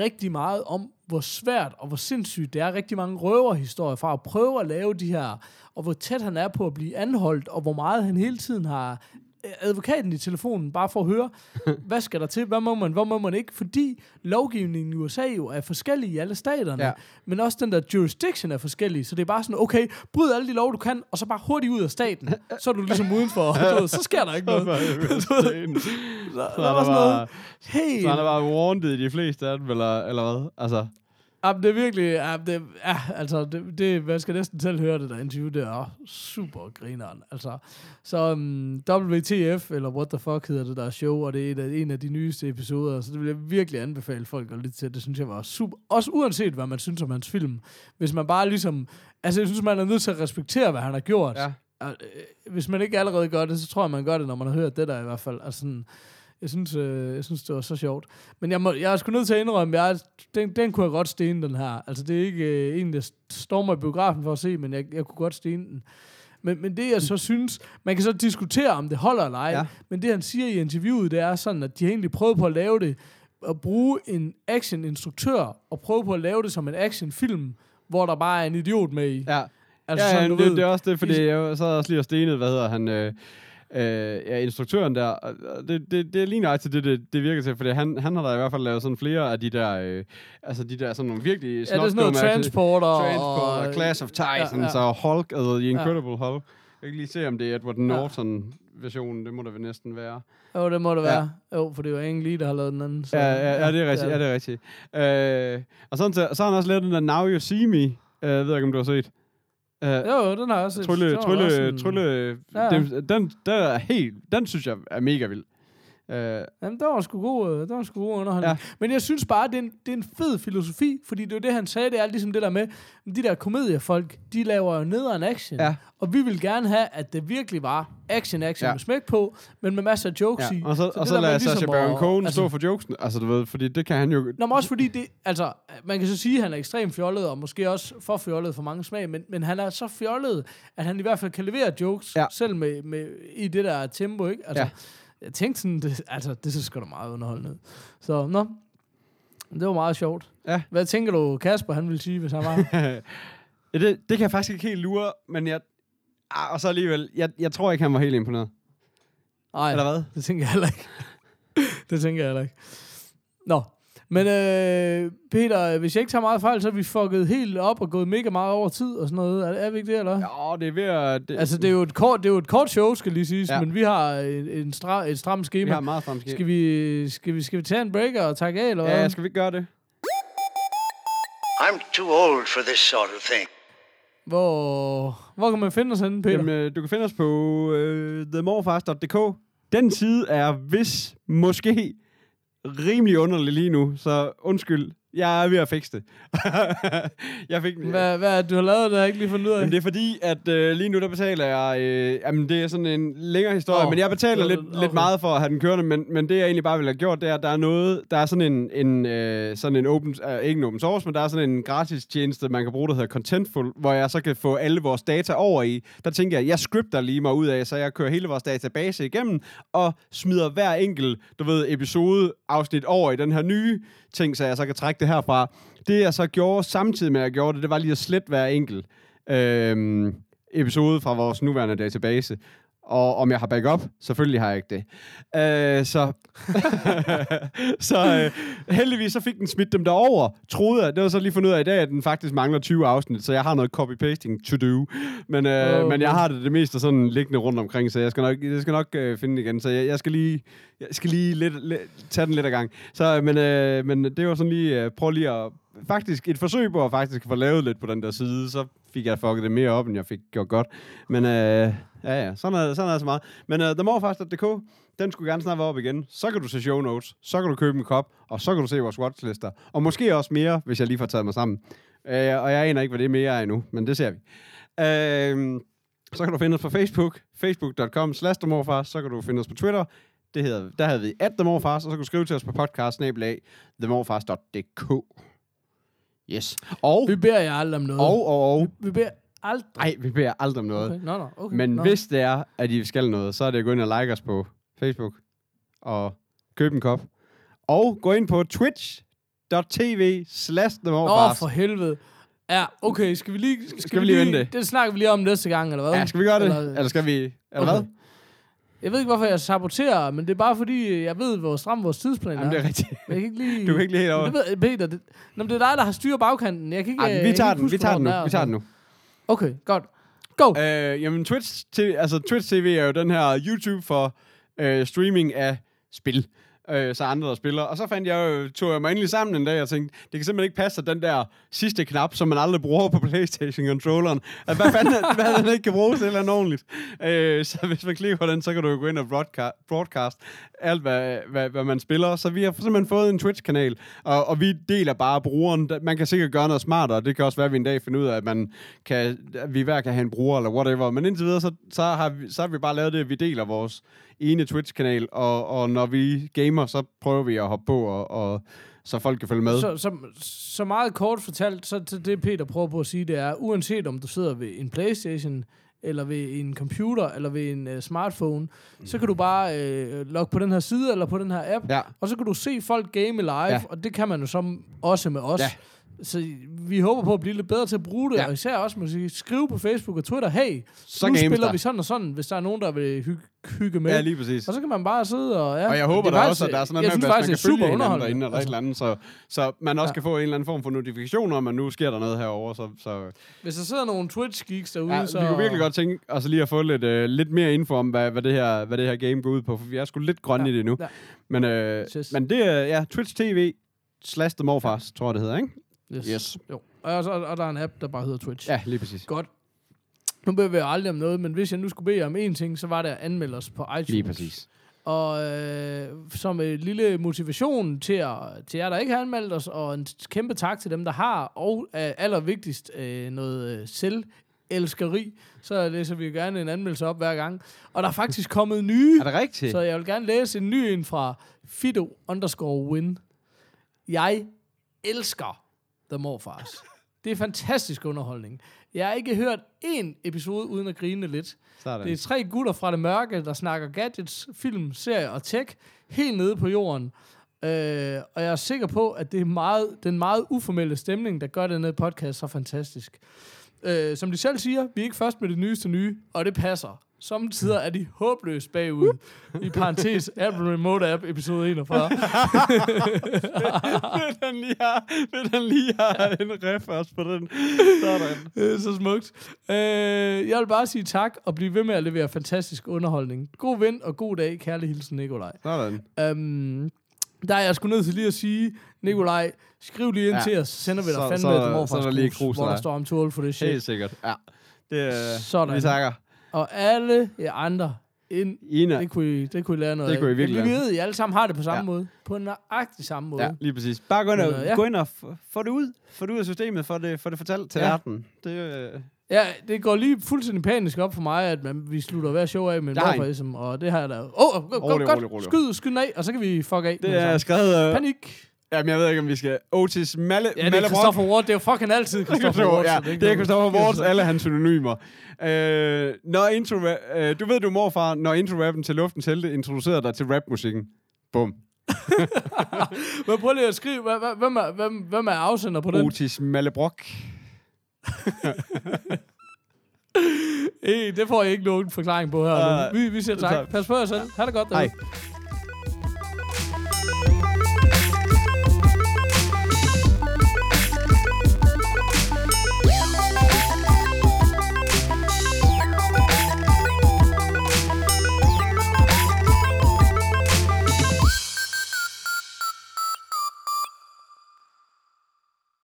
rigtig meget om, hvor svært og hvor sindssygt det er rigtig mange røverhistorier fra at prøve at lave de her, og hvor tæt han er på at blive anholdt, og hvor meget han hele tiden har øh, advokaten i telefonen, bare for at høre, hvad skal der til, hvad må man, hvad må man ikke, fordi lovgivningen i USA jo er forskellig i alle staterne, Ja. men også den der jurisdiction er forskellig, så det er bare sådan, okay, bryd alle de lov, du kan, og så bare hurtigt ud af staten, så er du ligesom udenfor, du så sker der ikke noget. så Så, Så der er var sådan noget helt... så er der bare wanted i de fleste af dem, eller, eller hvad? Altså, Ja, det er virkelig, ja, det, ja, altså, det, det, man skal næsten selv høre det der interview, det er super grineren, altså. Så um, WTF, eller What the Fuck hedder det der show, og det er en af, en af de nyeste episoder, så det vil jeg virkelig anbefale folk at lytte til, det synes jeg var super, også uanset hvad man synes om hans film, hvis man bare ligesom, altså jeg synes, man er nødt til at respektere, hvad han har gjort. ja. Øh, hvis man ikke allerede gør det, så tror jeg, man gør det, når man har hørt det der i hvert fald. Altså sådan, jeg synes, øh, jeg synes, det var så sjovt. Men jeg, må, jeg er sgu nødt til at indrømme, jeg, den, den kunne jeg godt stene, den her. Altså, det er ikke øh, en, der står mig i biografen for at se, men jeg, jeg kunne godt stene den. Men, men det, jeg så synes, man kan så diskutere, om det holder eller ej, Ja. ja. men det, han siger i interviewet, det er sådan, at de egentlig prøvet på at lave det, at bruge en action-instruktør, og prøve på at lave det som en actionfilm, hvor der bare er en idiot med i. Ja, Altså, ja, ja sådan, du det, ved, det er også det, fordi i- jeg sad også lige og stenet, hvad hedder han, øh, øh, ja, instruktøren der, det, det, det er lige nøjagtigt det, det, det virker til, fordi han, han har da i hvert fald lavet sådan flere af de der, øh, altså de der sådan nogle virkelig Ja, det er sådan noget transporter. Transport, og Class of Titans, ja, ja. og Hulk, altså The Incredible Hulk. Jeg kan lige se, om det er Edward Norton-versionen, det må det vel næsten være. Jo, det må det Ja. være. Jo, for det er jo Ang Lee, der har lavet den anden. Så, Ja, ja, ja, det er rigtigt. Ja, det er rigtigt. Øh, og sådan, så, så har han også lavet den der Now You See Me. Jeg ved ikke, om du har set. Øh, Jo, den har jeg også. Trylle, trylle, trylle, Ja, den, den, den, er helt, den synes jeg er mega vild. Øh, Jamen, der var sgu god, øh, der var sgu god underholdning. Ja. Men jeg synes bare, det er, en, det er en fed filosofi, fordi det er jo det, han sagde, det er ligesom det der med, de der komediefolk, de laver jo nederen action. Ja. Og vi vil gerne have, at det virkelig var action, action Ja. med smæk på, men med masser af jokes ja. i. Og så, og det så der med lader ligesom Sacha Baron Cohen altså- stå for jokesen. Altså, du ved, fordi det kan han jo... Nå, men også fordi det, altså, man kan så sige, at han er ekstremt fjollet, og måske også for fjollet for mange smag, men, men han er så fjollet, at han i hvert fald kan levere jokes, ja. selv med, med, i det der tempo, ikke? Altså, Ja. Jeg tænkte sådan, det, altså, det så sgu da meget underholdende. Så, nå, det var meget sjovt. Ja. Hvad tænker du, Kasper, han ville sige, hvis han var? Ja, det, det kan jeg faktisk ikke helt lure, men jeg... Ah, og så alligevel, jeg, jeg tror ikke, han var helt imponeret. Nej, Eller hvad? det tænker jeg heller ikke. det tænker jeg heller ikke. Nå, men øh, Peter, hvis jeg ikke tager meget fejl, så er vi fucket helt op og gået mega meget over tid og sådan noget. Er, er vi ikke det, eller? Ja. Ja, det er ved at... Det, Altså, det er, jo et kort, det er jo et kort show, skal lige siges, Ja. men vi har en, en stra, et stramt vi schema. har meget fremskab. Skal vi, skal, vi, skal vi tage en breaker og takke af, eller hvad? Ja, skal vi ikke gøre det? I'm too old for this sort of thing. Hvor, hvor kan man finde os henne, Peter? Jamen, øh, du kan finde os på øh, themorfast.dk. Den side er hvis måske rimelig underlig lige nu, så undskyld. Jeg er ved at fikse det. jeg fik, Hvad, hvad er det, du har lavet, det har jeg ikke lige fundet ud af? Jamen, det er fordi, at øh, lige nu der betaler jeg... Øh, jamen, det er sådan en længere historie, oh, men jeg betaler lidt, okay. lidt meget for at have den kørende, men, men det jeg egentlig bare ville have gjort, det er, at der er noget... Der er sådan en, en, øh, sådan en open... Øh, ikke en open source, men der er sådan en gratis tjeneste, man kan bruge, der hedder Contentful, hvor jeg så kan få alle vores data over i. Der tænker jeg, jeg scripter lige mig ud af, så jeg kører hele vores database igennem, og smider hver enkelt, du ved, episode afsnit over i den her nye ting, så jeg så kan trække det herfra. Det jeg så gjorde samtidig med, at jeg gjorde det, det var lige at slette hver enkelt øh, episode fra vores nuværende database. Og om jeg har backup? Selvfølgelig har jeg ikke det. Øh, så så øh, heldigvis så fik den smidt dem derover, troede jeg. Det var så lige fundet ud af i dag, at den faktisk mangler 20 afsnit, så jeg har noget copy-pasting to do. Men, øh, oh, men jeg har det det meste sådan liggende rundt omkring, så jeg skal nok, jeg skal nok øh, finde det igen. Så jeg, jeg skal lige, jeg skal lige lidt, lidt, tage den lidt ad gang. Så, øh, men, øh, men det var sådan lige, øh, prøv lige at, faktisk et forsøg på at faktisk få lavet lidt på den der side, så fik jeg fucket det mere op, end jeg fik gjort godt. Men øh, ja, ja, sådan er, sådan er det så meget. Men øh, themorefast.dk, den skulle gerne snart være op igen. Så kan du se show notes, så kan du købe en kop, og så kan du se vores watchlister. Og måske også mere, hvis jeg lige får taget mig sammen. Øh, og jeg aner ikke, hvad det mere er endnu, men det ser vi. Øh, så kan du finde os på Facebook, facebook.com slash. Så kan du finde os på Twitter. Det hedder, der havde vi at themorfast, og så kan du skrive til os på podcast snabelag themorfast.dk. Yes. Og, Vi beder jer aldrig om noget. og, og, og. Vi beder aldrig. Nej, vi beder aldrig om noget. Okay. Nå, nå, okay. Men nå. hvis det er, at I skal noget, så er det at gå ind og like os på Facebook og købe en kop. Og gå ind på twitch.tv slash Åh, for helvede. Ja, okay, skal vi lige... Skal, vi lige vente? Det snakker vi lige om næste gang, eller hvad? Ja, skal vi gøre det? Eller- Eller, skal vi... Eller Okay. hvad? Jeg ved ikke, hvorfor jeg saboterer, men det er bare fordi, jeg ved, hvor stram vores tidsplan Jamen, det er rigtigt. Jeg kan ikke lige... Du kan ikke lige helt over. Men Det ved, Peter, det, Nå, men det er dig, der har styr bagkanten. Jeg kan ikke... Ej, vi tager den, vi tager den nu. Vi tager den er. nu. Okay, godt. Go! Øh, jamen, Twitch TV, altså, Twitch TV er jo den her YouTube for øh, streaming af spil. Øh, så andre der spiller. Og så fandt jeg jo, tog jeg mig endelig sammen en dag og tænkte, det kan simpelthen ikke passe, at den der sidste knap, som man aldrig bruger på Playstation-controlleren, at hvad fanden, hvad den ikke kan bruges til eller andet ordentligt. Øh, så hvis man klikker på den, så kan du jo gå ind og broadcast, broadcast alt, hvad, hvad, hvad man spiller. Så vi har simpelthen fået en Twitch-kanal, og, og vi deler bare brugeren. Man kan sikkert gøre noget smartere. Det kan også være, at vi en dag finder ud af, at, man kan, at vi hver kan have en bruger eller whatever. Men indtil videre, så, så, har vi, så har vi bare lavet det, at vi deler vores ene Twitch-kanal, og, og når vi gamer, så prøver vi at hoppe på, og, og så folk kan følge med. Så, så, så meget kort fortalt, så det, det Peter prøver på at sige, det er, uanset om du sidder ved en Playstation, eller ved en computer, eller ved en uh, smartphone, så kan du bare uh, logge på den her side, eller på den her app, Ja. og så kan du se folk game live, Ja. og det kan man jo som også med os. Ja. Så vi håber på at blive lidt bedre til at bruge det, Ja. og især også måske skrive på Facebook og Twitter, hey, Så nu spiller der. vi sådan og sådan, hvis der er nogen, der vil hygge, hygge med. Ja, lige præcis. Og så kan man bare sidde og... Ja, Og jeg håber det da også, at der er sådan noget med, at man kan følge super hinanden derinde eller et eller andet, så, så man også Ja. kan få en eller anden form for notifikation om, at nu sker der noget herovre. Så, så Hvis der sidder nogle Twitch-geeks derude, ja, så... vi kunne virkelig godt tænke os lige at få lidt, øh, lidt mere info om, hvad, hvad, det her, hvad det her game går ud på, for vi er sgu lidt grønne Ja, i det nu. ja. Men, øh, Yes. men det er ja, Twitch TV slash The Morfars, tror jeg det hedder, ikke? Yes. Yes. Jo. Og, så, og der er en app, der bare hedder Twitch. Ja, lige præcis. Godt. Nu beder vi aldrig om noget, men hvis jeg nu skulle bede jer om én ting, så var det at anmelde os på iTunes. Lige præcis. Og øh, som en lille motivation til, at, til jer, der ikke har anmeldt os, og en kæmpe tak til dem, der har, og øh, allervigtigst øh, noget øh, selvelskeri, så læser vi gerne en anmeldelse op hver gang. Og der er faktisk kommet nye, Er det rigtigt? så jeg vil gerne læse en ny en fra Fido underscore win. Jeg elsker The Morfars. Det er fantastisk underholdning. Jeg har ikke hørt én episode uden at grine lidt. Sådan. Det er tre gutter fra det mørke, der snakker gadgets, film, serie og tech, helt nede på jorden. Øh, og jeg er sikker på, at det er meget, den meget uformelle stemning, der gør denne podcast så fantastisk. Øh, som de selv siger, vi er ikke først med det nyeste nye, og det passer. Samtidig er de håbløst bagud. I parentes, Apple Remote App, episode 41. Vil han lige have, vil han lige have en ref også på den? Sådan. Det er så smukt. Øh, jeg vil bare sige tak, og blive ved med at levere fantastisk underholdning. God vind og god dag. Kærlig hilsen, Nikolaj. Sådan. Um, der er jeg sgu nødt til lige at sige, Nikolaj, skriv lige ind Ja. til os, så sender vi dig Så- fandme så- et morfars så er der lige krus, hvor til der står om tål for det shit. Helt sikkert. Ja. Det, øh, Sådan. Vi takker. Og alle jer andre, ind, Ina. det, kunne I, det kunne I lære noget Det kunne I virkelig Vi lære. ved, at I alle sammen har det på samme Ja. måde. På nøjagtig samme måde. Ja, lige præcis. Bare gå ind og, øh, ja. gå ind og få det ud. Få det ud af systemet, få det, få det fortalt til Ja. verden. Det, øh, Ja, det går lige fuldstændig panisk op for mig, at man, vi slutter hver show af med en morfarism, og det har jeg da... Åh, oh, oh, godt, rolig, rolig. skyd, skyd den af, og så kan vi fuck af. det er skrevet... Øh, Panik. Jamen, jeg ved ikke, om vi skal... Otis Malle, Ja, det er. Christopher Ward. Det er jo fucking altid Christopher Ward. ja, det, er Christopher Wards, alle hans synonymer. Øh, når intro, øh, du ved, du er morfar, når intro-rappen til Luftens Helte introducerede dig til rapmusikken. Bum. Men prøv lige at skrive, hvem er, hvem, hvem er afsender på den? Otis Malle Brock. Hey, det får jeg ikke nogen forklaring på her. Nu. Vi, vi siger tak. Pas på jer selv. Ha' det godt. Hej.